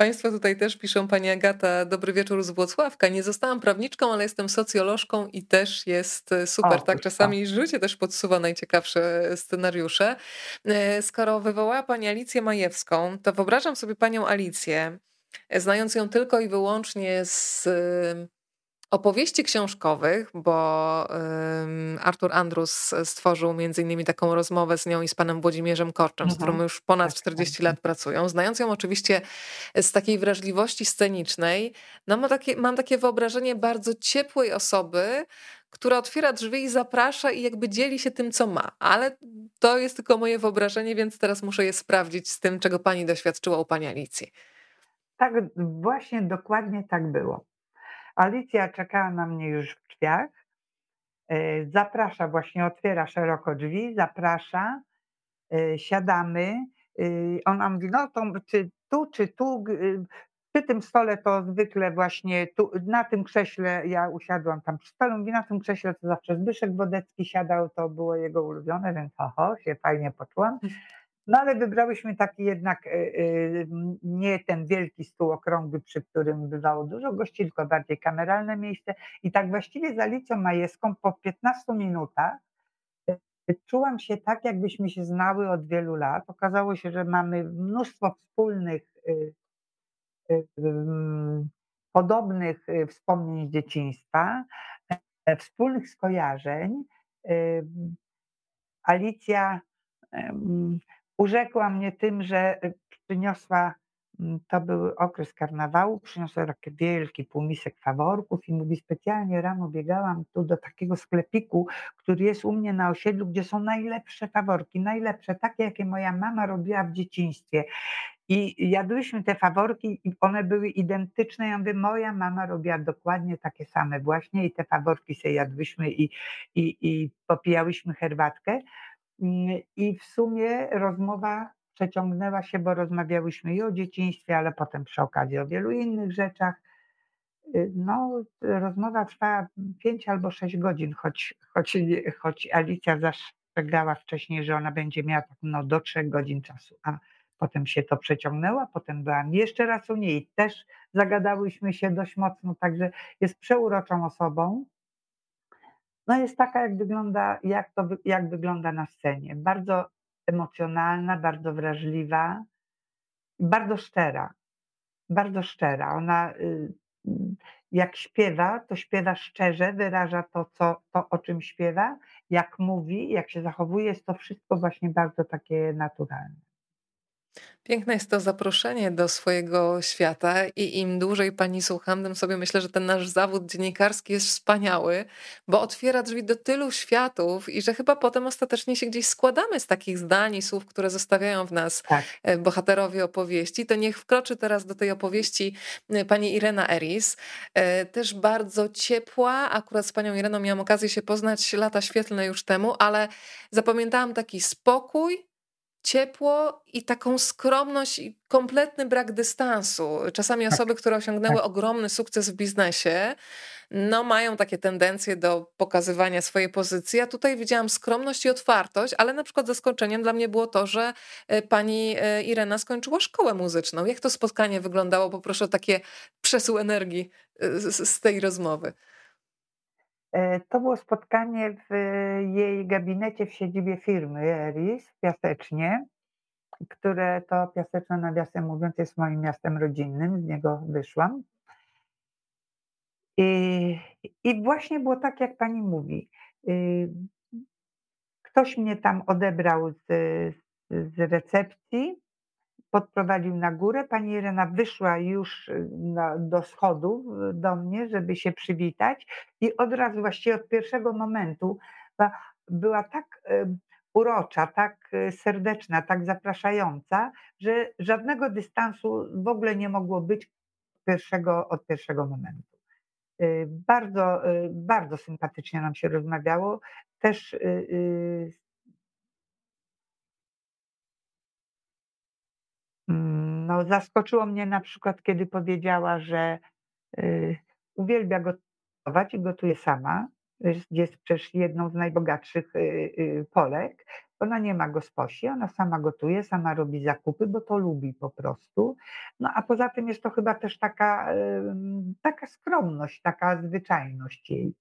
Państwo tutaj też piszą, pani Agata, dobry wieczór z Włocławka. Nie zostałam prawniczką, ale jestem socjolożką i też jest e, super. O, tak, czasami życie też podsuwa najciekawsze scenariusze. E, skoro wywołała pani Alicję Majewską, to wyobrażam sobie panią Alicję, e, znając ją tylko i wyłącznie z opowieści książkowych, bo Artur Andrus stworzył między innymi taką rozmowę z nią i z panem Włodzimierzem Korczem, mhm. z którym już ponad 40 tak, tak, lat tak. pracują. Znając ją oczywiście z takiej wrażliwości scenicznej, no mam takie, mam takie wyobrażenie bardzo ciepłej osoby, która otwiera drzwi i zaprasza i jakby dzieli się tym, co ma. Ale to jest tylko moje wyobrażenie, więc teraz muszę je sprawdzić z tym, czego pani doświadczyła u pani Alicji. Tak, właśnie dokładnie tak było. Alicja czekała na mnie już w drzwiach. E, zaprasza, właśnie otwiera szeroko drzwi, zaprasza, e, siadamy. E, ona mówi, no to czy tu, czy tu, przy tym stole to zwykle właśnie tu, na tym krześle, ja usiadłam tam przy stole, mówi, na tym krześle to zawsze Zbyszek Wodecki siadał, to było jego ulubione, więc oho, się fajnie poczułam. No ale wybrałyśmy taki jednak e, e, nie ten wielki stół okrągły, przy którym bywało dużo gości, tylko bardziej kameralne miejsce. I tak właściwie z Alicją Majewską po 15 minutach e, czułam się tak, jakbyśmy się znały od wielu lat. Okazało się, że mamy mnóstwo wspólnych, podobnych wspomnień z dzieciństwa, wspólnych skojarzeń. Alicja urzekła mnie tym, że y, przyniosła, mm, to był okres karnawału, przyniosła taki wielki półmisek faworków i mówi, specjalnie rano biegałam tu do takiego sklepiku, który jest u mnie na osiedlu, gdzie są najlepsze faworki, najlepsze, takie jakie moja mama robiła w dzieciństwie. I jadłyśmy te faworki i one były identyczne. Ja mówię, moja mama robiła dokładnie takie same właśnie i te faworki sobie jadłyśmy i, i, i popijałyśmy herbatkę. I w sumie rozmowa przeciągnęła się, bo rozmawiałyśmy i o dzieciństwie, ale potem przy okazji o wielu innych rzeczach. Y, no, rozmowa trwała 5 albo 6 godzin, choć, choć, choć Alicja zastrzegała wcześniej, że ona będzie miała tak, no, do 3 godzin czasu, a potem się to przeciągnęło, potem byłam jeszcze raz u niej, też zagadałyśmy się dość mocno, także jest przeuroczą osobą no jest taka, jak wygląda, jak, to, jak wygląda na scenie. Bardzo emocjonalna, bardzo wrażliwa, bardzo szczera. Bardzo szczera. Ona y, jak śpiewa, to śpiewa szczerze, wyraża to, co, to, o czym śpiewa. Jak mówi, jak się zachowuje, jest to wszystko właśnie bardzo takie naturalne. Piękne jest to zaproszenie do swojego świata i im dłużej pani słucham, tym sobie myślę, że ten nasz zawód dziennikarski jest wspaniały, bo otwiera drzwi do tylu światów i że chyba potem ostatecznie się gdzieś składamy z takich zdań i słów, które zostawiają w nas tak. E, bohaterowie opowieści. To niech wkroczy teraz do tej opowieści e, pani Irena Eris. E, też bardzo ciepła, akurat z panią Ireną miałam okazję się poznać lata świetlne już temu, ale zapamiętałam taki spokój, ciepło i taką skromność i kompletny brak dystansu. Czasami tak. osoby, które osiągnęły tak. ogromny sukces w biznesie, no mają takie tendencje do pokazywania swojej pozycji. Ja tutaj widziałam skromność i otwartość, ale na przykład zaskoczeniem dla mnie było to, że e, pani e, Irena skończyła szkołę muzyczną. Jak to spotkanie wyglądało? Poproszę o takie przesył energii e, z, z tej rozmowy. E, to było spotkanie w jej gabinecie w siedzibie firmy Eris w Piasecznie, które to Piaseczne, nawiasem mówiąc, jest moim miastem rodzinnym, z niego wyszłam. I, I właśnie było tak, jak pani mówi. Y, ktoś mnie tam odebrał z, z recepcji, podprowadził na górę. Pani Irena wyszła już y, na, do schodów y, do mnie, żeby się przywitać i od razu właściwie od pierwszego momentu była tak y, urocza, tak serdeczna, tak zapraszająca, że żadnego dystansu w ogóle nie mogło być pierwszego, od pierwszego momentu. Bardzo, bardzo sympatycznie nam się rozmawiało. Też no, zaskoczyło mnie na przykład, kiedy powiedziała, że uwielbia gotować i gotuje sama. Jest przecież jedną z najbogatszych Polek. Ona nie ma gosposi, ona sama gotuje, sama robi zakupy, bo to lubi po prostu. No a poza tym jest to chyba też taka, taka skromność, taka zwyczajność jej.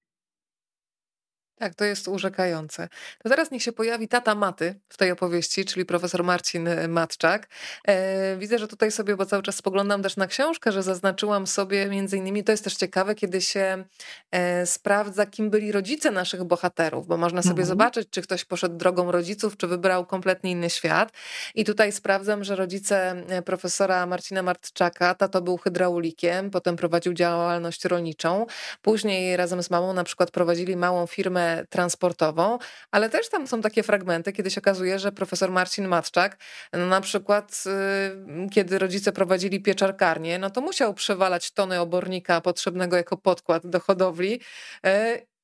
Tak, to jest urzekające. To teraz niech się pojawi tata Maty w tej opowieści, czyli profesor Marcin e, Matczak. E, widzę, że tutaj sobie, bo cały czas spoglądam też na książkę, że zaznaczyłam sobie między innymi, to jest też ciekawe, kiedy się e, sprawdza, kim byli rodzice naszych bohaterów, bo można sobie mhm. zobaczyć, czy ktoś poszedł drogą rodziców, czy wybrał kompletnie inny świat. I tutaj sprawdzam, że rodzice profesora Marcina Martczaka, tato był hydraulikiem, potem prowadził działalność rolniczą, później razem z mamą na przykład prowadzili małą firmę transportową, ale też tam są takie fragmenty, kiedy się okazuje, że profesor Marcin Matczak, no na przykład y, kiedy rodzice prowadzili pieczarkarnię, no to musiał przewalać tony obornika potrzebnego jako podkład do hodowli y,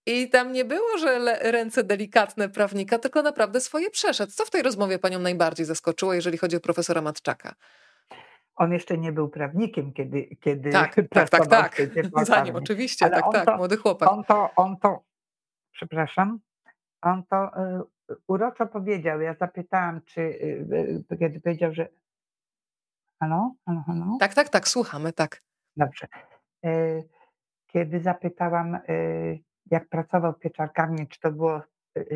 i tam nie było, że ręce delikatne prawnika, tylko naprawdę swoje przeszedł. Co w tej rozmowie panią najbardziej zaskoczyło, jeżeli chodzi o profesora Matczaka? On jeszcze nie był prawnikiem, kiedy, kiedy tak, tak, tak, tak. [LAUGHS] Zanim, oczywiście, Ale tak, tak, to, młody chłopak. On to, on to przepraszam, on to y, uroczo powiedział. Ja zapytałam, czy y, y, kiedy powiedział, że. Halo? Halo, halo? Tak, tak, tak, słuchamy, tak. Dobrze. Kiedy zapytałam, jak pracował w pieczarkami, czy to było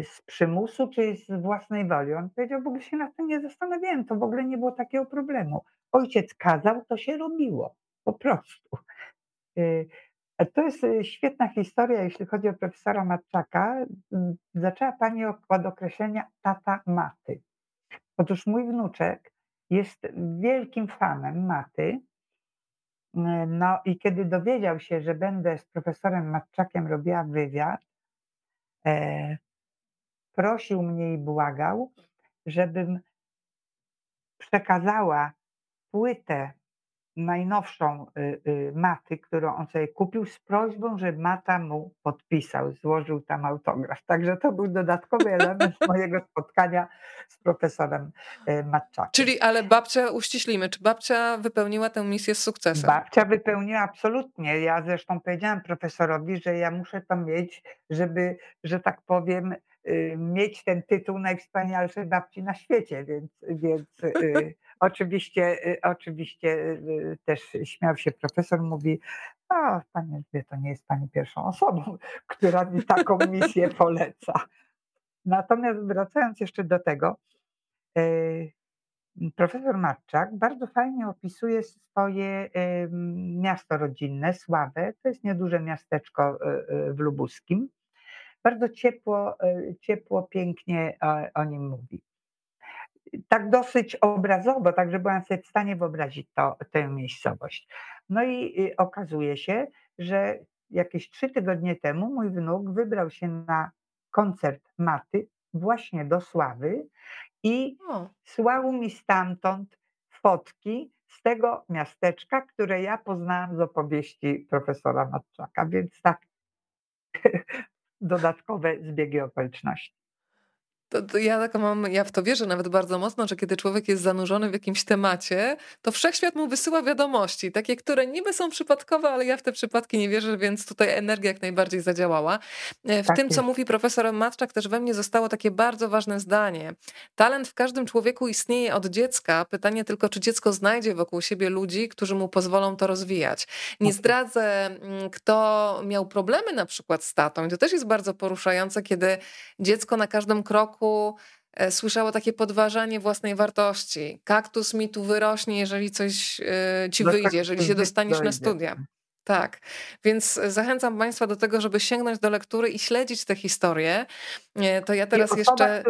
z przymusu, czy z własnej woli, on powiedział, w ogóle się nad tym nie zastanawiałem, to w ogóle nie było takiego problemu. Ojciec kazał, to się robiło. Po prostu. To jest y, świetna historia, jeśli chodzi o profesora Matczaka. Mm, zaczęła Pani od określenia tata maty. Otóż mój wnuczek jest wielkim fanem maty. No i kiedy dowiedział się, że będę z profesorem Matczakiem robiła wywiad, e, prosił mnie i błagał, żebym przekazała płytę najnowszą y, y, maty, którą on sobie kupił z prośbą, że mata mu podpisał, złożył tam autograf. Także to był dodatkowy [LAUGHS] element mojego spotkania z profesorem y, Matczakiem. Czyli, ale babcia, uściślimy, czy babcia wypełniła tę misję z sukcesem? Babcia wypełniła absolutnie. Ja zresztą powiedziałam profesorowi, że ja muszę to mieć, żeby, że tak powiem, mieć ten tytuł najwspanialszej babci na świecie, więc, więc [LAUGHS] Oczywiście, y, oczywiście y, też śmiał się profesor, mówi, a pani Elżbieto, nie jest pani pierwszą osobą, [LAUGHS] która mi taką misję [LAUGHS] poleca. Natomiast wracając jeszcze do tego, y, profesor Matczak bardzo fajnie opisuje swoje miasto rodzinne, Sławę. To jest nieduże miasteczko w Lubuskim. Bardzo ciepło, ciepło pięknie o nim mówi tak dosyć obrazowo, także byłam sobie w stanie wyobrazić to, tę miejscowość. No i y, okazuje się, że jakieś trzy tygodnie temu mój wnuk wybrał się na koncert Maty właśnie do Sławy i o. słał mi stamtąd fotki z tego miasteczka, które ja poznałam z opowieści profesora Matczaka, więc tak [LAUGHS] dodatkowe zbiegi okoliczności. To, to ja tak mam, ja w to wierzę nawet bardzo mocno, że kiedy człowiek jest zanurzony w jakimś temacie, to wszechświat mu wysyła wiadomości, takie, które niby są przypadkowe, ale ja w te przypadki nie wierzę, więc tutaj energia jak najbardziej zadziałała. E, w tak tym, jest. co mówi profesor Matczak, też we mnie zostało takie bardzo ważne zdanie. Talent w każdym człowieku istnieje od dziecka. Pytanie tylko, czy dziecko znajdzie wokół siebie ludzi, którzy mu pozwolą to rozwijać. Nie zdradzę, mm, kto miał problemy na przykład z tatą. I to też jest bardzo poruszające, kiedy dziecko na każdym kroku roku e, słyszało takie podważanie własnej wartości. Kaktus mi tu wyrośnie, jeżeli coś e, ci no wyjdzie, jeżeli się dostaniesz na studia. Tak, więc zachęcam Państwa do tego, żeby sięgnąć do lektury i śledzić te historie. E, to ja teraz osoba, jeszcze.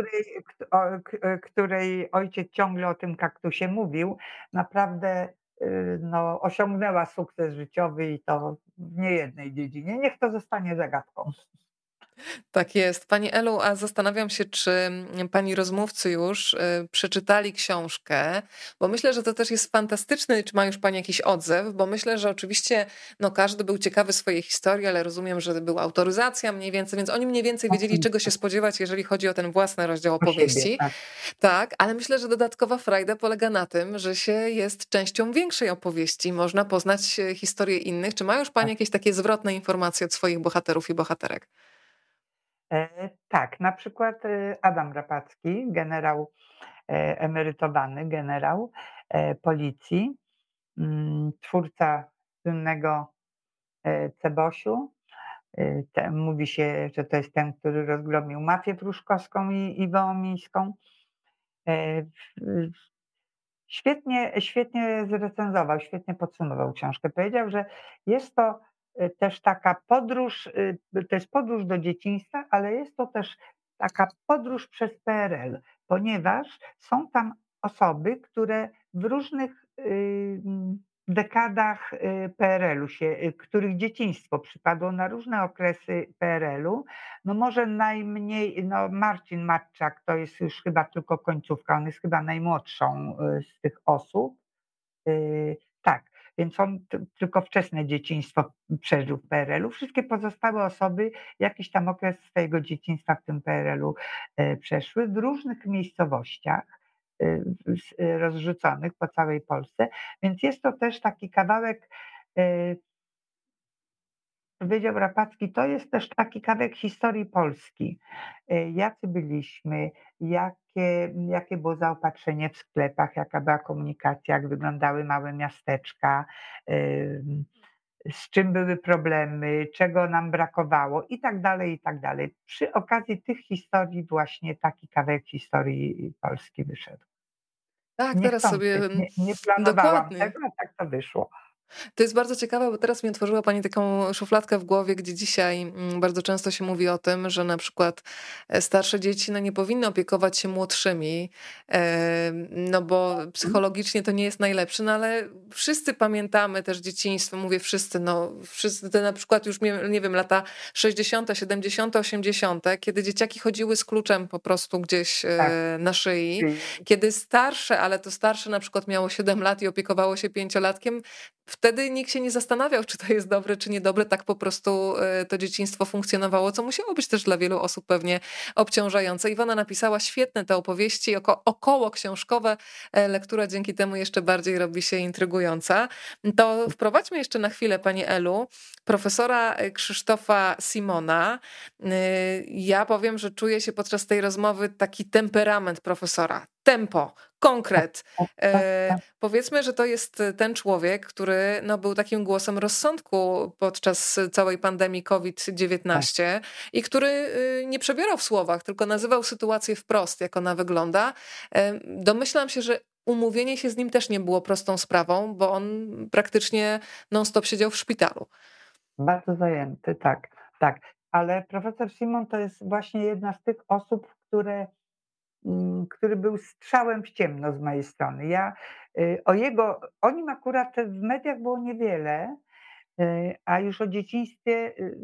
Której, której ojciec ciągle o tym kaktusie mówił, naprawdę no, osiągnęła sukces życiowy i to w niejednej dziedzinie. Niech to zostanie zagadką. Tak jest. Pani Elu, a zastanawiam się, czy pani rozmówcy już y, przeczytali książkę, bo myślę, że to też jest fantastyczny, czy ma już pani jakiś odzew, bo myślę, że oczywiście no, każdy był ciekawy swojej historii, ale rozumiem, że była autoryzacja mniej więcej, więc oni mniej więcej wiedzieli, czego się spodziewać, jeżeli chodzi o ten własny rozdział opowieści. Siebie, tak. tak, ale myślę, że dodatkowa frajda polega na tym, że się jest częścią większej opowieści. Można poznać e, historię innych. Czy ma już pani tak. jakieś takie zwrotne informacje od swoich bohaterów i bohaterek? E, tak, na przykład e, Adam Rapacki, generał e, emerytowany, generał policji, mm, twórca słynnego Cebosiu. Mówi się, że to jest ten, który rozgromił mafię pruszkowską i, i wołomińską. Świetnie, świetnie zrecenzował, świetnie podsumował książkę. Powiedział, że jest to też taka podróż, y, to jest podróż do dzieciństwa, ale jest to też taka podróż przez PRL, ponieważ są tam osoby, które w różnych y, dekadach PRL-u się, których dzieciństwo przypadło na różne okresy PRL-u. No może najmniej, no Marcin Matczak to jest już chyba tylko końcówka, on jest chyba najmłodszą z tych osób. Tak, więc on tylko wczesne dzieciństwo przeżył w PRL-u. Wszystkie pozostałe osoby jakiś tam okres swojego dzieciństwa w tym PRL-u e, przeszły w różnych miejscowościach e, rozrzuconych po całej Polsce. Więc jest to też taki kawałek e, powiedział Rapacki, to jest też taki kawałek historii Polski. Jacy byliśmy, jakie, jakie było zaopatrzenie w sklepach, jaka była komunikacja, jak wyglądały małe miasteczka, z czym były problemy, czego nam brakowało i tak dalej, i tak dalej. Przy okazji tych historii właśnie taki kawałek historii Polski wyszedł. Tak, nie teraz sobie nie, nie planowałam dokładnie. tego, a tak to wyszło. To jest bardzo ciekawe, bo teraz mi otworzyła Pani taką szufladkę w głowie, gdzie dzisiaj mm, bardzo często się mówi o tym, że na przykład e, starsze dzieci no, nie powinny opiekować się młodszymi, no bo psychologicznie to nie jest najlepsze, no ale wszyscy pamiętamy też dzieciństwo, mówię wszyscy, no wszyscy te na przykład już nie wiem, lata 60., 70., 80., kiedy dzieciaki chodziły z kluczem po prostu gdzieś e, tak. na szyi, kiedy starsze, ale to starsze na przykład miało 7 lat i opiekowało się pięciolatkiem, wtedy nikt się nie zastanawiał, czy to jest dobre, czy niedobre. Tak po prostu e, to dzieciństwo funkcjonowało, co musiało być też dla wielu osób pewnie obciążające. Iwona napisała świetne te opowieści, oko, około książkowe. E, lektura dzięki temu jeszcze bardziej robi się intrygująca. To wprowadźmy jeszcze na chwilę, Pani Elu, profesora e, Krzysztofa Simona. Ja powiem, że czuję się podczas tej rozmowy taki temperament profesora tempo, konkret. E, powiedzmy, że to jest ten człowiek, który no, był takim głosem rozsądku podczas całej pandemii COVID-19 tak. i który y, nie przebierał w słowach, tylko nazywał sytuację wprost, jak ona wygląda. E, domyślam się, że umówienie się z nim też nie było prostą sprawą, bo on praktycznie non-stop siedział w szpitalu. Bardzo zajęty, tak, tak. Ale profesor Simon to jest właśnie jedna z tych osób, które który był strzałem w ciemno z mojej strony. Ja y, o jego, o nim akurat w mediach było niewiele, y, a już o dzieciństwie y,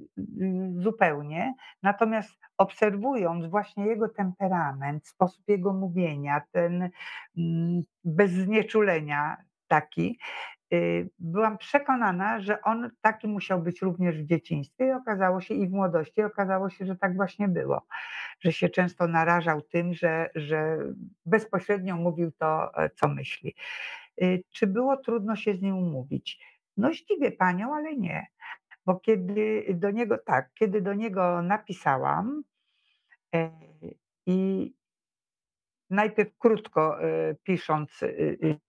zupełnie. Natomiast obserwując właśnie jego temperament, sposób jego mówienia, ten mm, bez znieczulenia taki, byłam przekonana, że on taki musiał być również w dzieciństwie i okazało się i w młodości, okazało się, że tak właśnie było, że się często narażał tym, że, że bezpośrednio mówił to, e, co myśli. Y, czy było trudno się z nim umówić? No zdziwię panią, ale nie. Bo kiedy do niego, tak, kiedy do niego napisałam e, i najpierw krótko e, pisząc y,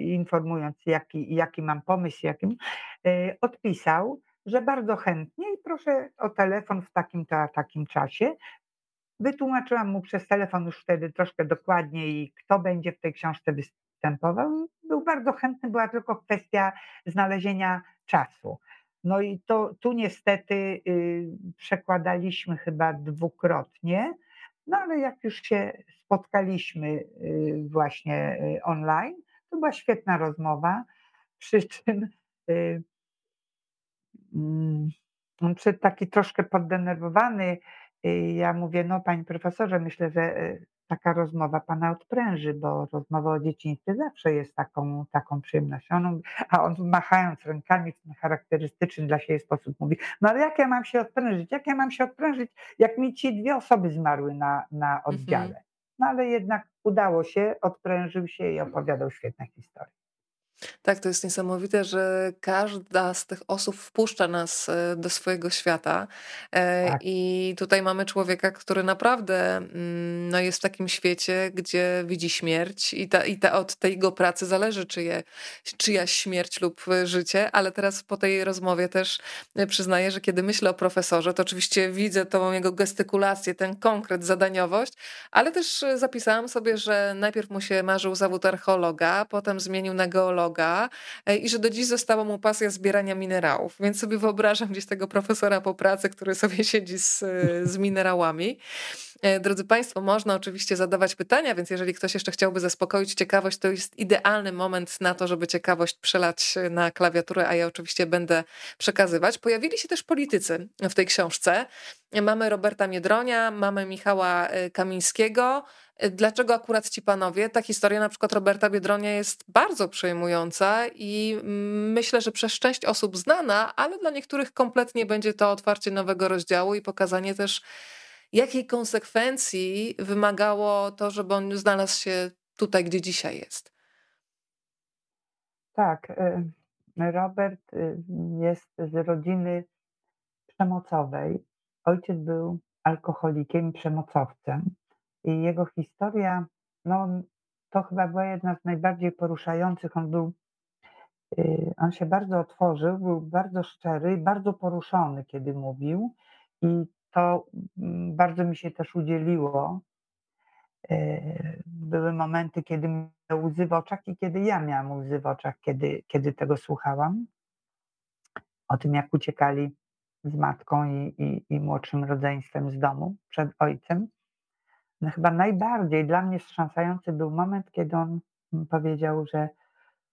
informując, jaki, jaki mam pomysł, jakim, e, odpisał, że bardzo chętnie i proszę o telefon w takim to, takim czasie. Wytłumaczyłam mu przez telefon już wtedy troszkę dokładniej, kto będzie w tej książce występował. Był bardzo chętny, była tylko kwestia znalezienia czasu. No i to tu niestety y, przekładaliśmy chyba dwukrotnie, no ale jak już się spotkaliśmy y, właśnie y, online, to była świetna rozmowa, przy czym y, mm, on taki troszkę poddenerwowany ja mówię: „No, panie profesorze, myślę, że, y, taka rozmowa pana odpręży, bo rozmowa o dzieciństwie zawsze jest taką taką przyjemnością”. A on machając rękami w ten charakterystyczny dla siebie sposób mówi: „No, ale jak ja mam się odprężyć? Jak ja mam się odprężyć, jak mi ci dwie osoby zmarły na na Mhm. oddziale?” No, ale jednak udało się, odprężył się i opowiadał świetne historie. Tak, to jest niesamowite, że każda z tych osób wpuszcza nas, e, do swojego świata. E, Tak. I tutaj mamy człowieka, który naprawdę, mm, no, jest w takim świecie, gdzie widzi śmierć i ta i ta od tej jego pracy zależy, czyje czyjaś śmierć lub, e, życie. Ale teraz po tej rozmowie też, przyznaję, że kiedy myślę o profesorze, to oczywiście widzę tą jego gestykulację, ten konkret, zadaniowość, ale też, zapisałam sobie, że najpierw mu się marzył zawód archeologa, potem zmienił na geologa, e, i że do dziś została mu pasja zbierania minerałów. Więc sobie wyobrażam gdzieś tego profesora po pracy, który sobie siedzi z, e, z minerałami. E, drodzy państwo, można oczywiście zadawać pytania, więc jeżeli ktoś jeszcze chciałby zaspokoić ciekawość, to jest idealny moment na to, żeby ciekawość przelać na klawiaturę, a ja oczywiście będę przekazywać. Pojawili się też politycy w tej książce. Mamy Roberta Miedronia, mamy Michała, e, Kamińskiego. E, dlaczego akurat ci panowie? Ta historia na przykład Roberta Biedronia jest bardzo przejmująca i, mm, myślę, że przez część osób znana, ale dla niektórych kompletnie będzie to otwarcie nowego rozdziału i pokazanie też, jakiej konsekwencji wymagało to, żeby on znalazł się tutaj, gdzie dzisiaj jest. Tak, y, Robert, y, jest z rodziny przemocowej. Ojciec był alkoholikiem i przemocowcem i jego historia, no, to chyba była jedna z najbardziej poruszających. On był y, on się bardzo otworzył, był bardzo szczery bardzo poruszony, kiedy mówił i to, mm, bardzo mi się też udzieliło. Y, były momenty, kiedy miał łzy w oczach i kiedy ja miałam łzy w oczach, kiedy kiedy tego słuchałam. O tym, jak uciekali z matką i i i młodszym rodzeństwem z domu przed ojcem. No, chyba najbardziej dla mnie wstrząsający był moment, kiedy on, powiedział, że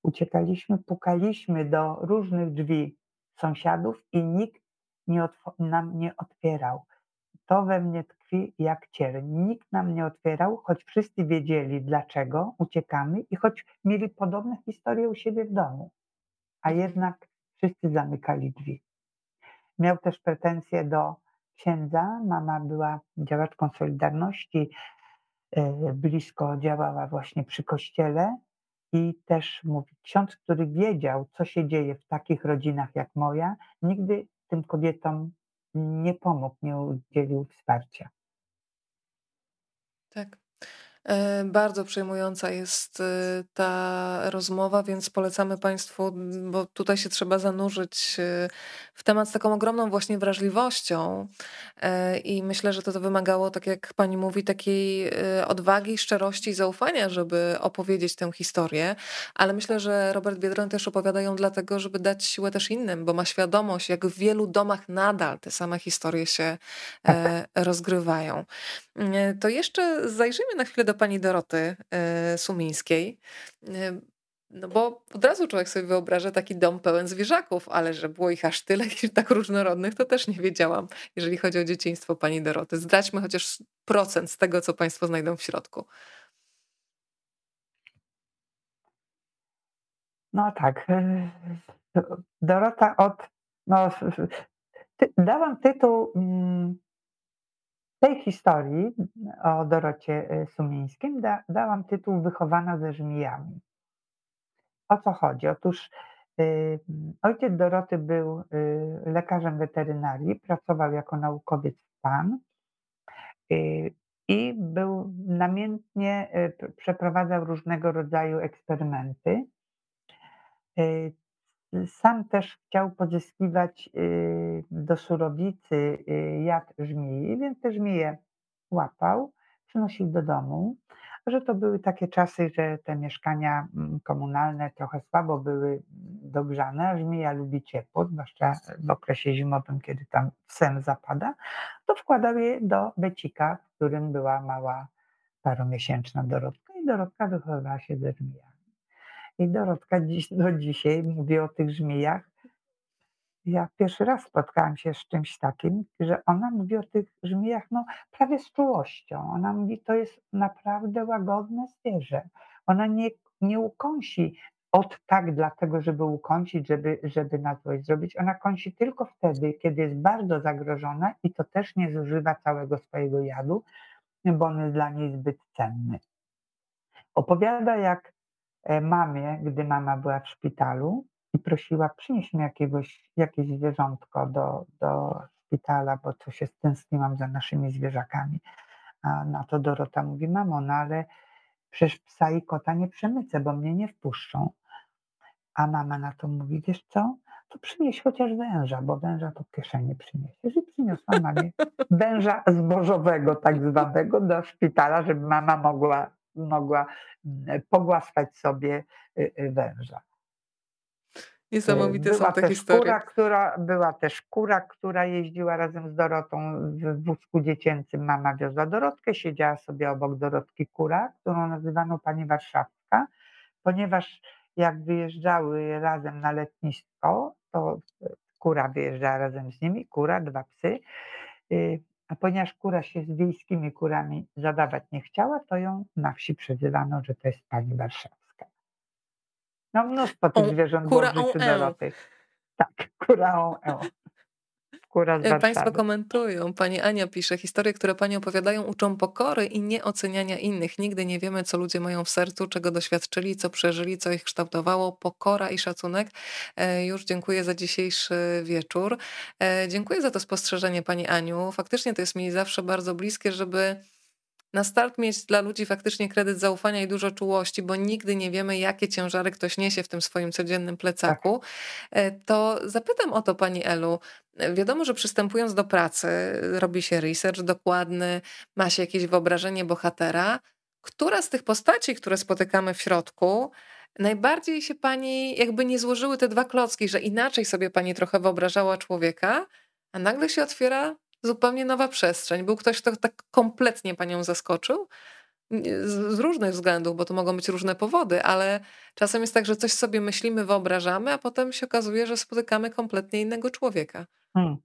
uciekaliśmy, pukaliśmy do różnych drzwi sąsiadów i nikt nie nam nie otwierał. To we mnie tkwi jak cierń. Nikt nam nie otwierał, choć wszyscy wiedzieli, dlaczego uciekamy i choć mieli podobne historie u siebie w domu, a jednak wszyscy zamykali drzwi. Miał też pretensje do księdza. Mama była działaczką Solidarności, y, blisko działała właśnie przy kościele i też mówi: „Ksiądz, który wiedział, co się dzieje w takich rodzinach jak moja, nigdy tym kobietom nie pomógł, nie udzielił wsparcia”. Tak. E, bardzo przejmująca jest, y, ta rozmowa, więc polecamy państwu, bo tutaj się trzeba zanurzyć, y, w temat z taką ogromną właśnie wrażliwością. E, I myślę, że to to wymagało, tak jak pani mówi, takiej, odwagi, szczerości i zaufania, żeby opowiedzieć tę historię. Ale myślę, że Robert Biedroń też opowiada ją dlatego, żeby dać siłę też innym, bo ma świadomość, jak w wielu domach nadal te same historie się, Tak. e, rozgrywają. To jeszcze zajrzyjmy na chwilę do pani Doroty, e, Sumińskiej. E, no bo od razu człowiek sobie wyobraża taki dom pełen zwierzaków, ale że było ich aż tyle [LAUGHS] i tak różnorodnych, to też nie wiedziałam, jeżeli chodzi o dzieciństwo pani Doroty. Zdradźmy chociaż procent z tego, co państwo znajdą w środku. No tak, Do Dorota od no, dałam tytuł, mm tej historii o Dorocie, y, Sumińskiej da dałam tytuł „Wychowana ze żmijami”. O co chodzi? Otóż, y, ojciec Doroty był, y, lekarzem weterynarii, pracował jako naukowiec w PAN. Y, i był namiętnie, przeprowadzał różnego rodzaju eksperymenty. Sam też chciał pozyskiwać, y, do surowicy, y, jad żmii, więc te żmije łapał, przynosił do domu. Że to były takie czasy, że te mieszkania, mm, komunalne trochę słabo były dogrzane, a żmija lubi ciepło, zwłaszcza w okresie zimowym, kiedy tam sen zapada, to wkładał je do becika, w którym była mała paromiesięczna Dorotka i Dorotka wychowywała się ze żmijami. I Dorotka dziś do dzisiaj mówi o tych żmijach ja pierwszy raz spotkałam się z czymś takim, że ona mówi o tych żmijach, no prawie z czułością. Ona mówi, to jest naprawdę łagodne zwierzę. Ona nie, nie ukąsi od tak dlatego, żeby ukąsić, żeby, żeby na złość zrobić. Ona kąsi tylko wtedy, kiedy jest bardzo zagrożona i to też nie zużywa całego swojego jadu, bo on jest dla niej zbyt cenny. Opowiada, jak mamie, gdy mama była w szpitalu i prosiła, przynieś mi jakiegoś, jakieś zwierzątko do, do szpitala, bo to się stęskniłam za naszymi zwierzakami. A na to Dorota mówi, mamo, no ale przecież psa i kota nie przemycę, bo mnie nie wpuszczą. A mama na to mówi, wiesz co, to przynieś chociaż węża, bo węża to w kieszeni przyniesiesz. I przyniosła mamie [LAUGHS] węża zbożowego tak zwanego do szpitala, żeby mama mogła, mogła mm, pogłaskać sobie y, y, węża. Niesamowite była są te historie. Kura, która, była też kura, która jeździła razem z Dorotą w wózku dziecięcym. Mama wiozła Dorotkę, siedziała sobie obok Dorotki kura, którą nazywano pani Warszawska, ponieważ jak wyjeżdżały razem na letnisko, to kura wyjeżdżała razem z nimi, kura, dwa psy. A ponieważ kura się z wiejskimi kurami zadawać nie chciała, to ją na wsi przezywano, że to jest pani Warszawska. No mnóstwo tych zwierząt kura Doroty. Tak, kura on E, państwo komentują. Pani Ania pisze, historie, które Pani opowiadają, uczą pokory i nieoceniania innych. Nigdy nie wiemy, co ludzie mają w sercu, czego doświadczyli, co przeżyli, co ich kształtowało. Pokora i szacunek. E, już dziękuję za dzisiejszy wieczór. E, dziękuję za to spostrzeżenie Pani Aniu. Faktycznie to jest mi zawsze bardzo bliskie, żeby na start mieć dla ludzi faktycznie kredyt zaufania i dużo czułości, bo nigdy nie wiemy, jakie ciężary ktoś niesie w tym swoim codziennym plecaku, tak. To zapytam o to Pani Elu. Wiadomo, że przystępując do pracy, robi się research dokładny, ma się jakieś wyobrażenie bohatera. Która z tych postaci, które spotykamy w środku, najbardziej się Pani jakby nie złożyły te dwa klocki, że inaczej sobie Pani trochę wyobrażała człowieka, a nagle się otwiera zupełnie nowa przestrzeń. Był ktoś, kto tak kompletnie panią zaskoczył. Z, różnych względów, bo to mogą być różne powody, ale czasem jest tak, że coś sobie myślimy, wyobrażamy, a potem się okazuje, że spotykamy kompletnie innego człowieka. Hmm.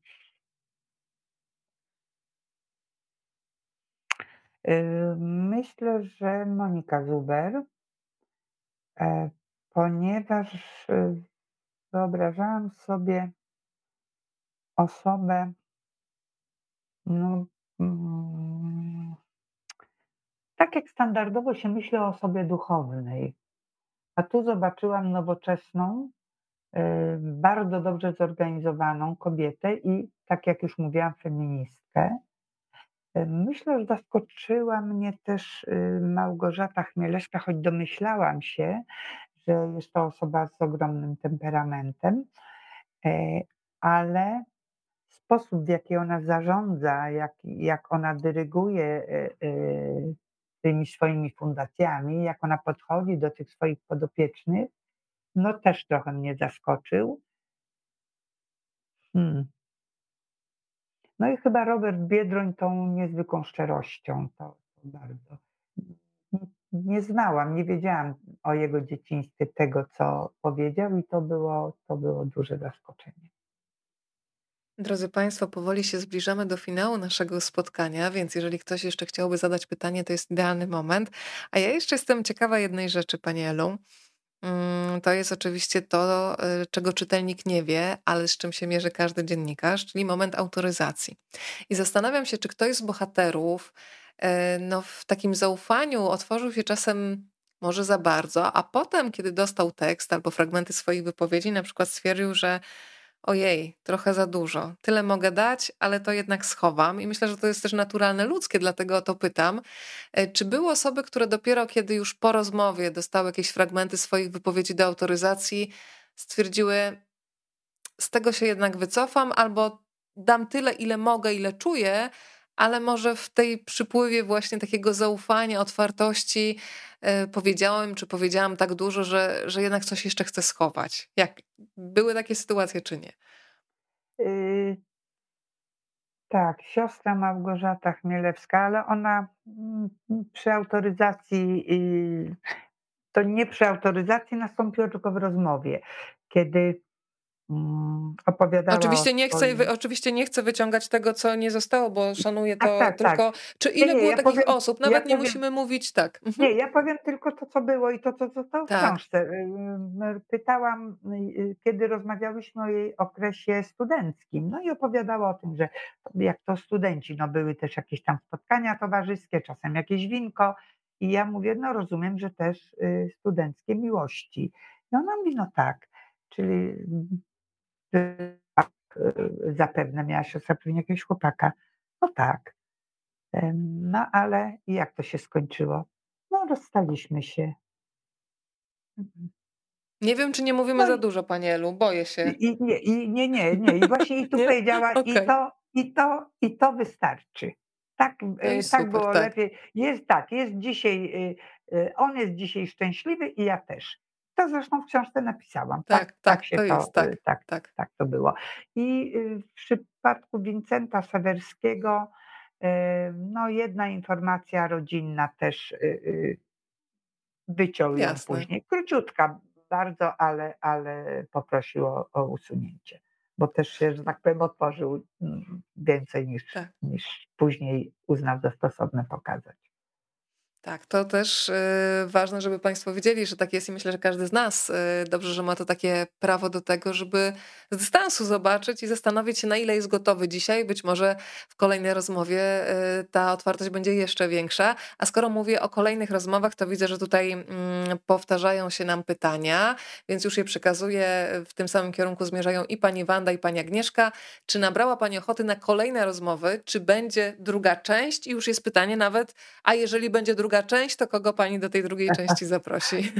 Y, myślę, że Monika Zuber, e, ponieważ y, wyobrażałam sobie osobę, no, mm, tak jak standardowo się myśli o osobie duchownej, a tu zobaczyłam nowoczesną, bardzo dobrze zorganizowaną kobietę i, tak jak już mówiłam, feministkę. Y, myślę, że zaskoczyła mnie też y, Małgorzata Chmielewska, choć domyślałam się, że jest to osoba z ogromnym temperamentem, ale sposób, w jaki ona zarządza, jak, jak ona dyryguje tymi swoimi fundacjami, jak ona podchodzi do tych swoich podopiecznych, no też trochę mnie zaskoczył. Hmm. No i chyba Robert Biedroń tą niezwykłą szczerością, to, to bardzo. Nie znałam, nie wiedziałam o jego dzieciństwie tego, co powiedział i to było, to było duże zaskoczenie. Drodzy Państwo, powoli się zbliżamy do finału naszego spotkania, więc jeżeli ktoś jeszcze chciałby zadać pytanie, to jest idealny moment. A ja jeszcze jestem ciekawa jednej rzeczy, Pani Elu. Mm, to jest oczywiście to, y, czego czytelnik nie wie, ale z czym się mierzy każdy dziennikarz, czyli moment autoryzacji. I zastanawiam się, czy ktoś z bohaterów y, no, w takim zaufaniu otworzył się czasem może za bardzo, a potem, kiedy dostał tekst albo fragmenty swoich wypowiedzi, na przykład stwierdził, że ojej, trochę za dużo. Tyle mogę dać, ale to jednak schowam. I myślę, że to jest też naturalne ludzkie, dlatego o to pytam. E, czy były osoby, które dopiero kiedy już po rozmowie dostały jakieś fragmenty swoich wypowiedzi do autoryzacji, stwierdziły, z tego się jednak wycofam, albo dam tyle, ile mogę, ile czuję, ale może w tej przypływie właśnie takiego zaufania, otwartości e, powiedziałem, czy powiedziałam tak dużo, że, że jednak coś jeszcze chcę schować. Jak były takie sytuacje, czy nie? Yy, tak, siostra Małgorzata Chmielewska, ale ona mm, przy autoryzacji, yy, to nie przy autoryzacji nastąpiło, tylko w rozmowie, kiedy mm, opowiadała Oczywiście nie, chcę, oczywiście nie chcę wyciągać tego, co nie zostało, bo szanuję to tak, tak, tylko. Tak. Czy ile nie, było ja takich powiem, osób? Nawet ja nie powiem, musimy mówić tak. Mhm. Nie, ja powiem tylko to, co było i to, co zostało w tak. książce. Pytałam, y, kiedy rozmawiałyśmy o jej okresie studenckim, no i opowiadała o tym, że jak to studenci, no były też jakieś tam spotkania towarzyskie, czasem jakieś winko i ja mówię, no rozumiem, że też y, studenckie miłości. I ona mówi, no tak, czyli tak, y, zapewne miała siostra pewnie jakiegoś chłopaka. No tak. No ale jak to się skończyło? No rozstaliśmy się. Mhm. Nie wiem, czy nie mówimy no za dużo, Pani Elu, boję się. I, nie, i, nie, nie, nie. I właśnie i tu [LAUGHS] powiedziała, okay. i, to, i, to, i to wystarczy. Tak, no tak super, było tak. lepiej. Jest tak, jest dzisiaj, y, y, on jest dzisiaj szczęśliwy i ja też. To zresztą w książce napisałam. Tak, tak, tak się to, jest, tak, y, tak, tak, tak to było. I w przypadku Wincenta Sewerskiego, no jedna informacja rodzinna też wyciął ją później. Króciutka bardzo, ale, ale poprosił o, o usunięcie bo też się, że tak powiem, otworzył mm, więcej niż, tak. niż później uznał za stosowne pokazać. Tak, to też y, ważne, żeby Państwo wiedzieli, że tak jest i myślę, że każdy z nas y, dobrze, że ma to takie prawo do tego, żeby z dystansu zobaczyć i zastanowić się, na ile jest gotowy dzisiaj. Być może w kolejnej rozmowie y, ta otwartość będzie jeszcze większa. A skoro mówię o kolejnych rozmowach, to widzę, że tutaj mm, powtarzają się nam pytania, więc już je przekazuję. W tym samym kierunku zmierzają i Pani Wanda, i Pani Agnieszka. Czy nabrała Pani ochoty na kolejne rozmowy? Czy będzie druga część? I już jest pytanie nawet, a jeżeli będzie druga druga część, to kogo pani do tej drugiej [LAUGHS] części zaprosi?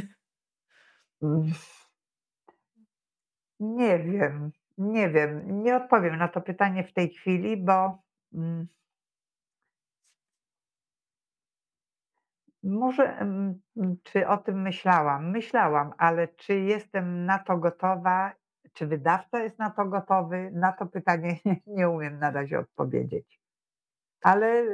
Nie wiem, nie wiem. Nie odpowiem na to pytanie w tej chwili, bo mm, może mm, czy o tym myślałam? Myślałam, ale czy jestem na to gotowa? Czy wydawca jest na to gotowy? Na to pytanie nie, [LAUGHS] nie umiem na razie odpowiedzieć. Ale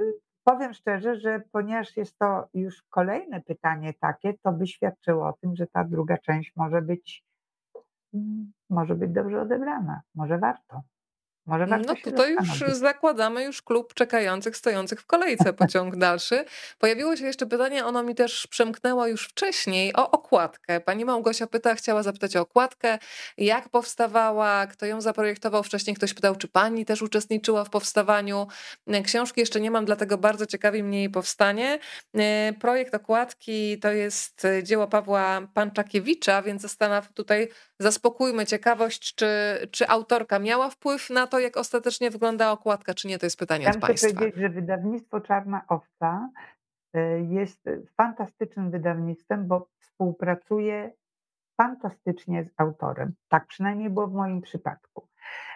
Powiem szczerze, że ponieważ jest to już kolejne pytanie takie, to by świadczyło o tym, że ta druga część może być, mm, może być dobrze odebrana. Może warto. Może no tutaj już zakładamy już klub czekających, stojących w kolejce, pociąg dalszy. Pojawiło się jeszcze pytanie, ono mi też przemknęło już wcześniej, o okładkę. Pani Małgosia pyta, chciała zapytać o okładkę, jak powstawała, kto ją zaprojektował. Wcześniej ktoś pytał, czy pani też uczestniczyła w powstawaniu. Książki jeszcze nie mam, dlatego bardzo ciekawi mnie jej powstanie. E, projekt okładki to jest dzieło Pawła Panczakiewicza, więc zastanawiam tutaj, zaspokójmy ciekawość, czy, czy autorka miała wpływ na to, jak ostatecznie wygląda okładka, czy nie, to jest pytanie Chciałam od Państwa. powiedzieć, że wydawnictwo Czarna Owca e, jest fantastycznym wydawnictwem, bo współpracuje fantastycznie z autorem. Tak przynajmniej było w moim przypadku.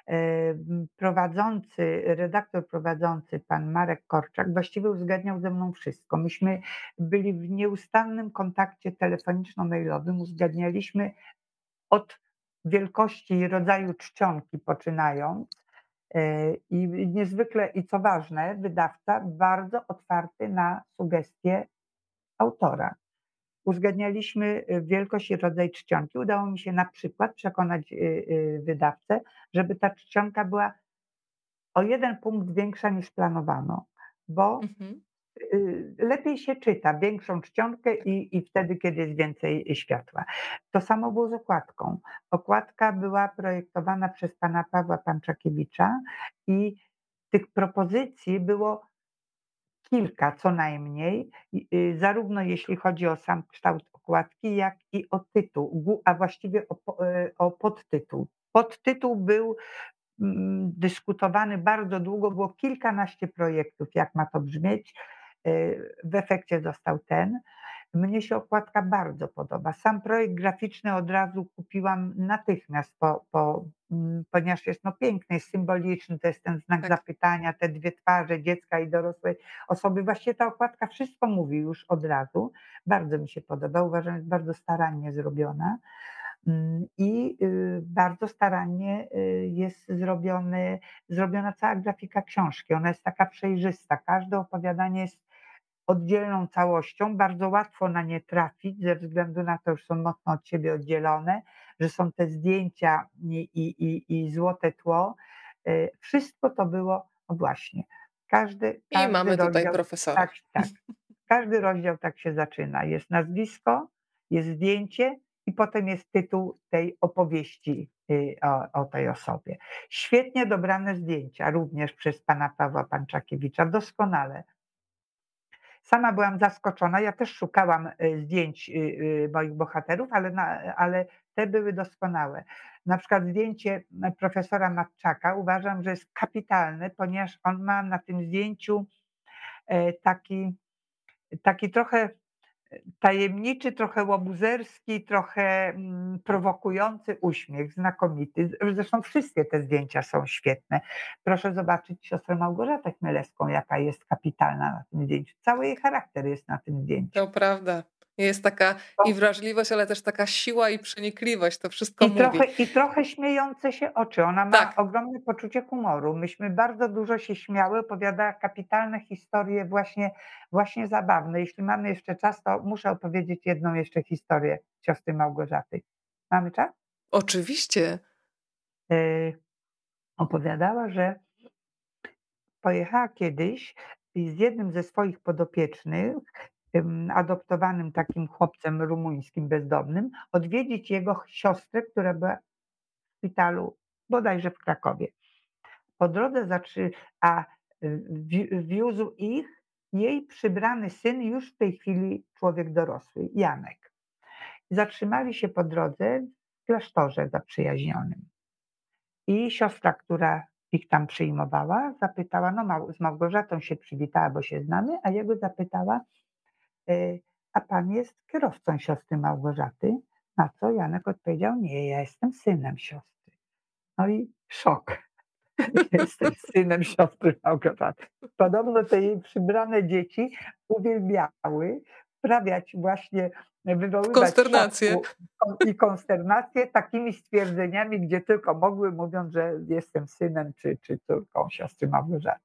E, prowadzący, redaktor prowadzący, pan Marek Korczak, właściwie uzgadniał ze mną wszystko. Myśmy byli w nieustannym kontakcie telefoniczno-mailowym, uzgadnialiśmy od wielkości i rodzaju czcionki poczynając, E, I niezwykle, i co ważne, wydawca bardzo otwarty na sugestie autora. Uzgadnialiśmy e, wielkość i rodzaj czcionki. Udało mi się na przykład przekonać e, wydawcę, żeby ta czcionka była o jeden punkt większa niż planowano, bo mhm. Y, lepiej się czyta większą czcionkę i, i wtedy, kiedy jest więcej światła. To samo było z okładką. Okładka była projektowana przez pana Pawła Panczakiewicza i tych propozycji było kilka co najmniej, y, zarówno jeśli chodzi o sam kształt okładki, jak i o tytuł, a właściwie o, y, o podtytuł. Podtytuł był mm, dyskutowany bardzo długo, było kilkanaście projektów, jak ma to brzmieć w efekcie został ten. Mnie się okładka bardzo podoba. Sam projekt graficzny od razu kupiłam natychmiast, po, po, mm, ponieważ jest no piękny, jest symboliczny, to jest ten znak tak. zapytania, te dwie twarze dziecka i dorosłej osoby. Właściwie ta okładka wszystko mówi już od razu. Bardzo mi się podoba, uważam, że jest bardzo starannie zrobiona. Mm, I y, bardzo starannie y, jest zrobiony, zrobiona cała grafika książki. Ona jest taka przejrzysta. Każde opowiadanie jest oddzielną całością. Bardzo łatwo na nie trafić, ze względu na to, że są mocno od siebie oddzielone, że są te zdjęcia i, i, i złote tło. E, wszystko to było, no właśnie, każdy, każdy I mamy rozdział, tutaj profesora. Tak, tak. Każdy rozdział tak się zaczyna. Jest nazwisko, jest zdjęcie i potem jest tytuł tej opowieści y, o, o, tej osobie. Świetnie dobrane zdjęcia, również przez pana Pawła Panczakiewicza, doskonale. Sama byłam zaskoczona, ja też szukałam y, zdjęć y, moich bohaterów, ale, na, ale te były doskonałe. Na przykład zdjęcie profesora Matczaka uważam, że jest kapitalne, ponieważ on ma na tym zdjęciu e, taki, taki trochę tajemniczy, trochę łobuzerski, trochę mm, prowokujący uśmiech, znakomity. Zresztą wszystkie te zdjęcia są świetne. Proszę zobaczyć siostrę Małgorzatę Chmielewską, jaka jest kapitalna na tym zdjęciu. Cały jej charakter jest na tym zdjęciu. To prawda. Jest taka i wrażliwość, ale też taka siła i przenikliwość, to wszystko I mówi. Trochę, I trochę śmiejące się oczy. Ona ma tak. ogromne poczucie humoru. Myśmy bardzo dużo się śmiały, opowiadała kapitalne historie, właśnie, właśnie zabawne. Jeśli mamy jeszcze czas, to muszę opowiedzieć jedną jeszcze historię siostry Małgorzaty. Mamy czas? Oczywiście. Yy, opowiadała, że pojechała kiedyś z jednym ze swoich podopiecznych adoptowanym takim chłopcem rumuńskim bezdomnym, odwiedzić jego siostrę, która była w szpitalu bodajże w Krakowie. Po drodze zatrzy, a wiózł ich jej przybrany syn, już w tej chwili człowiek dorosły, Janek. Zatrzymali się po drodze w klasztorze zaprzyjaźnionym. I siostra, która ich tam przyjmowała, zapytała, no z Małgorzatą się przywitała, bo się znamy, a jego zapytała, a pan jest kierowcą siostry Małgorzaty. Na co Janek odpowiedział, nie, ja jestem synem siostry. No i szok. [LAUGHS] Jestem synem siostry Małgorzaty. Podobno te jej przybrane dzieci uwielbiały wprawiać właśnie, wywoływać konsternację. i konsternację takimi stwierdzeniami, gdzie tylko mogły, mówiąc, że jestem synem czy, czy córką siostry Małgorzaty.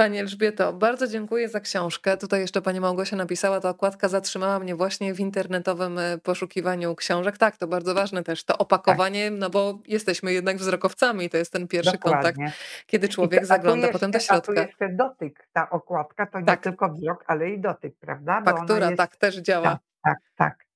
Pani Elżbieto, bardzo dziękuję za książkę. Tutaj jeszcze pani Małgosia napisała, ta okładka zatrzymała mnie właśnie w internetowym e, poszukiwaniu książek. Tak, to bardzo ważne też, to opakowanie, tak. no bo jesteśmy jednak wzrokowcami to jest ten pierwszy Dokładnie. kontakt, kiedy człowiek to, zagląda jeszcze, potem do środka. A tu jeszcze dotyk, ta okładka to nie tak. tylko wzrok, ale i dotyk, prawda? Bo Faktura, jest... tak, też działa. Tak, tak, tak.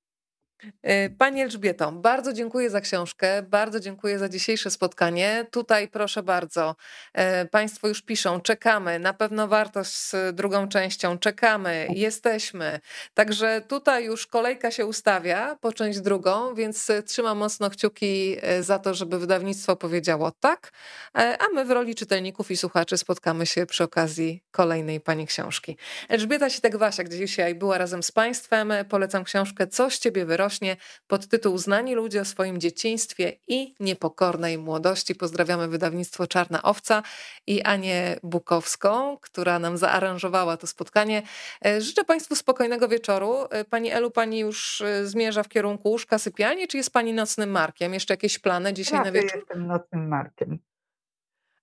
E, pani Elżbieto, bardzo dziękuję za książkę, bardzo dziękuję za dzisiejsze spotkanie. Tutaj proszę bardzo, e, Państwo już piszą, czekamy, na pewno warto z drugą częścią, czekamy, jesteśmy. Także tutaj już kolejka się ustawia po część drugą, więc trzymam mocno kciuki e, za to, żeby wydawnictwo powiedziało tak, a my w roli czytelników i słuchaczy spotkamy się przy okazji kolejnej Pani książki. Elżbieta Sitek-Wasiak dzisiaj była razem z Państwem. Polecam książkę Coś Ciebie wyrośnie rośnie pod tytuł Znani ludzie o swoim dzieciństwie i niepokornej młodości. Pozdrawiamy wydawnictwo Czarna Owca i Anię Bukowską, która nam zaaranżowała to spotkanie. E, życzę Państwu spokojnego wieczoru. E, pani Elu, Pani już e, zmierza w kierunku łóżka sypialni, czy jest Pani nocnym markiem? Jeszcze jakieś plany dzisiaj ja na wieczór? jestem nocnym markiem.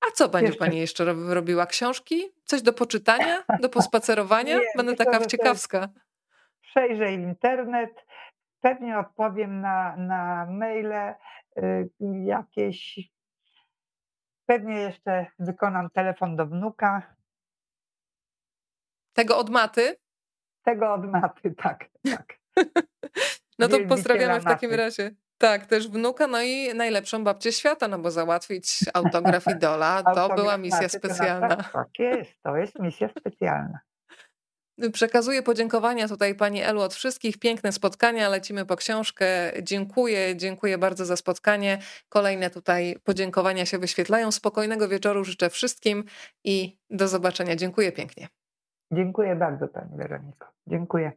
A co będzie jeszcze. Pani jeszcze robiła? Książki? Coś do poczytania? Do pospacerowania? [LAUGHS] Nie, Będę taka ciekawska. Przejrzę internet, Pewnie odpowiem na, na maile y, jakieś. Pewnie jeszcze wykonam telefon do wnuka. Tego od maty? Tego od maty, [LAUGHS] tak. tak. [LAUGHS] no to pozdrawiamy w takim razie. Tak, też wnuka, no i najlepszą babcię świata, no bo załatwić autograf [LAUGHS] idola, to była misja specjalna. Tak jest, to jest misja specjalna. Przekazuję podziękowania tutaj Pani Elu od wszystkich. Piękne spotkania, lecimy po książkę. Dziękuję, dziękuję bardzo za spotkanie. Kolejne tutaj podziękowania się wyświetlają. Spokojnego wieczoru życzę wszystkim i do zobaczenia. Dziękuję pięknie. Dziękuję bardzo Pani Weroniko. Dziękuję.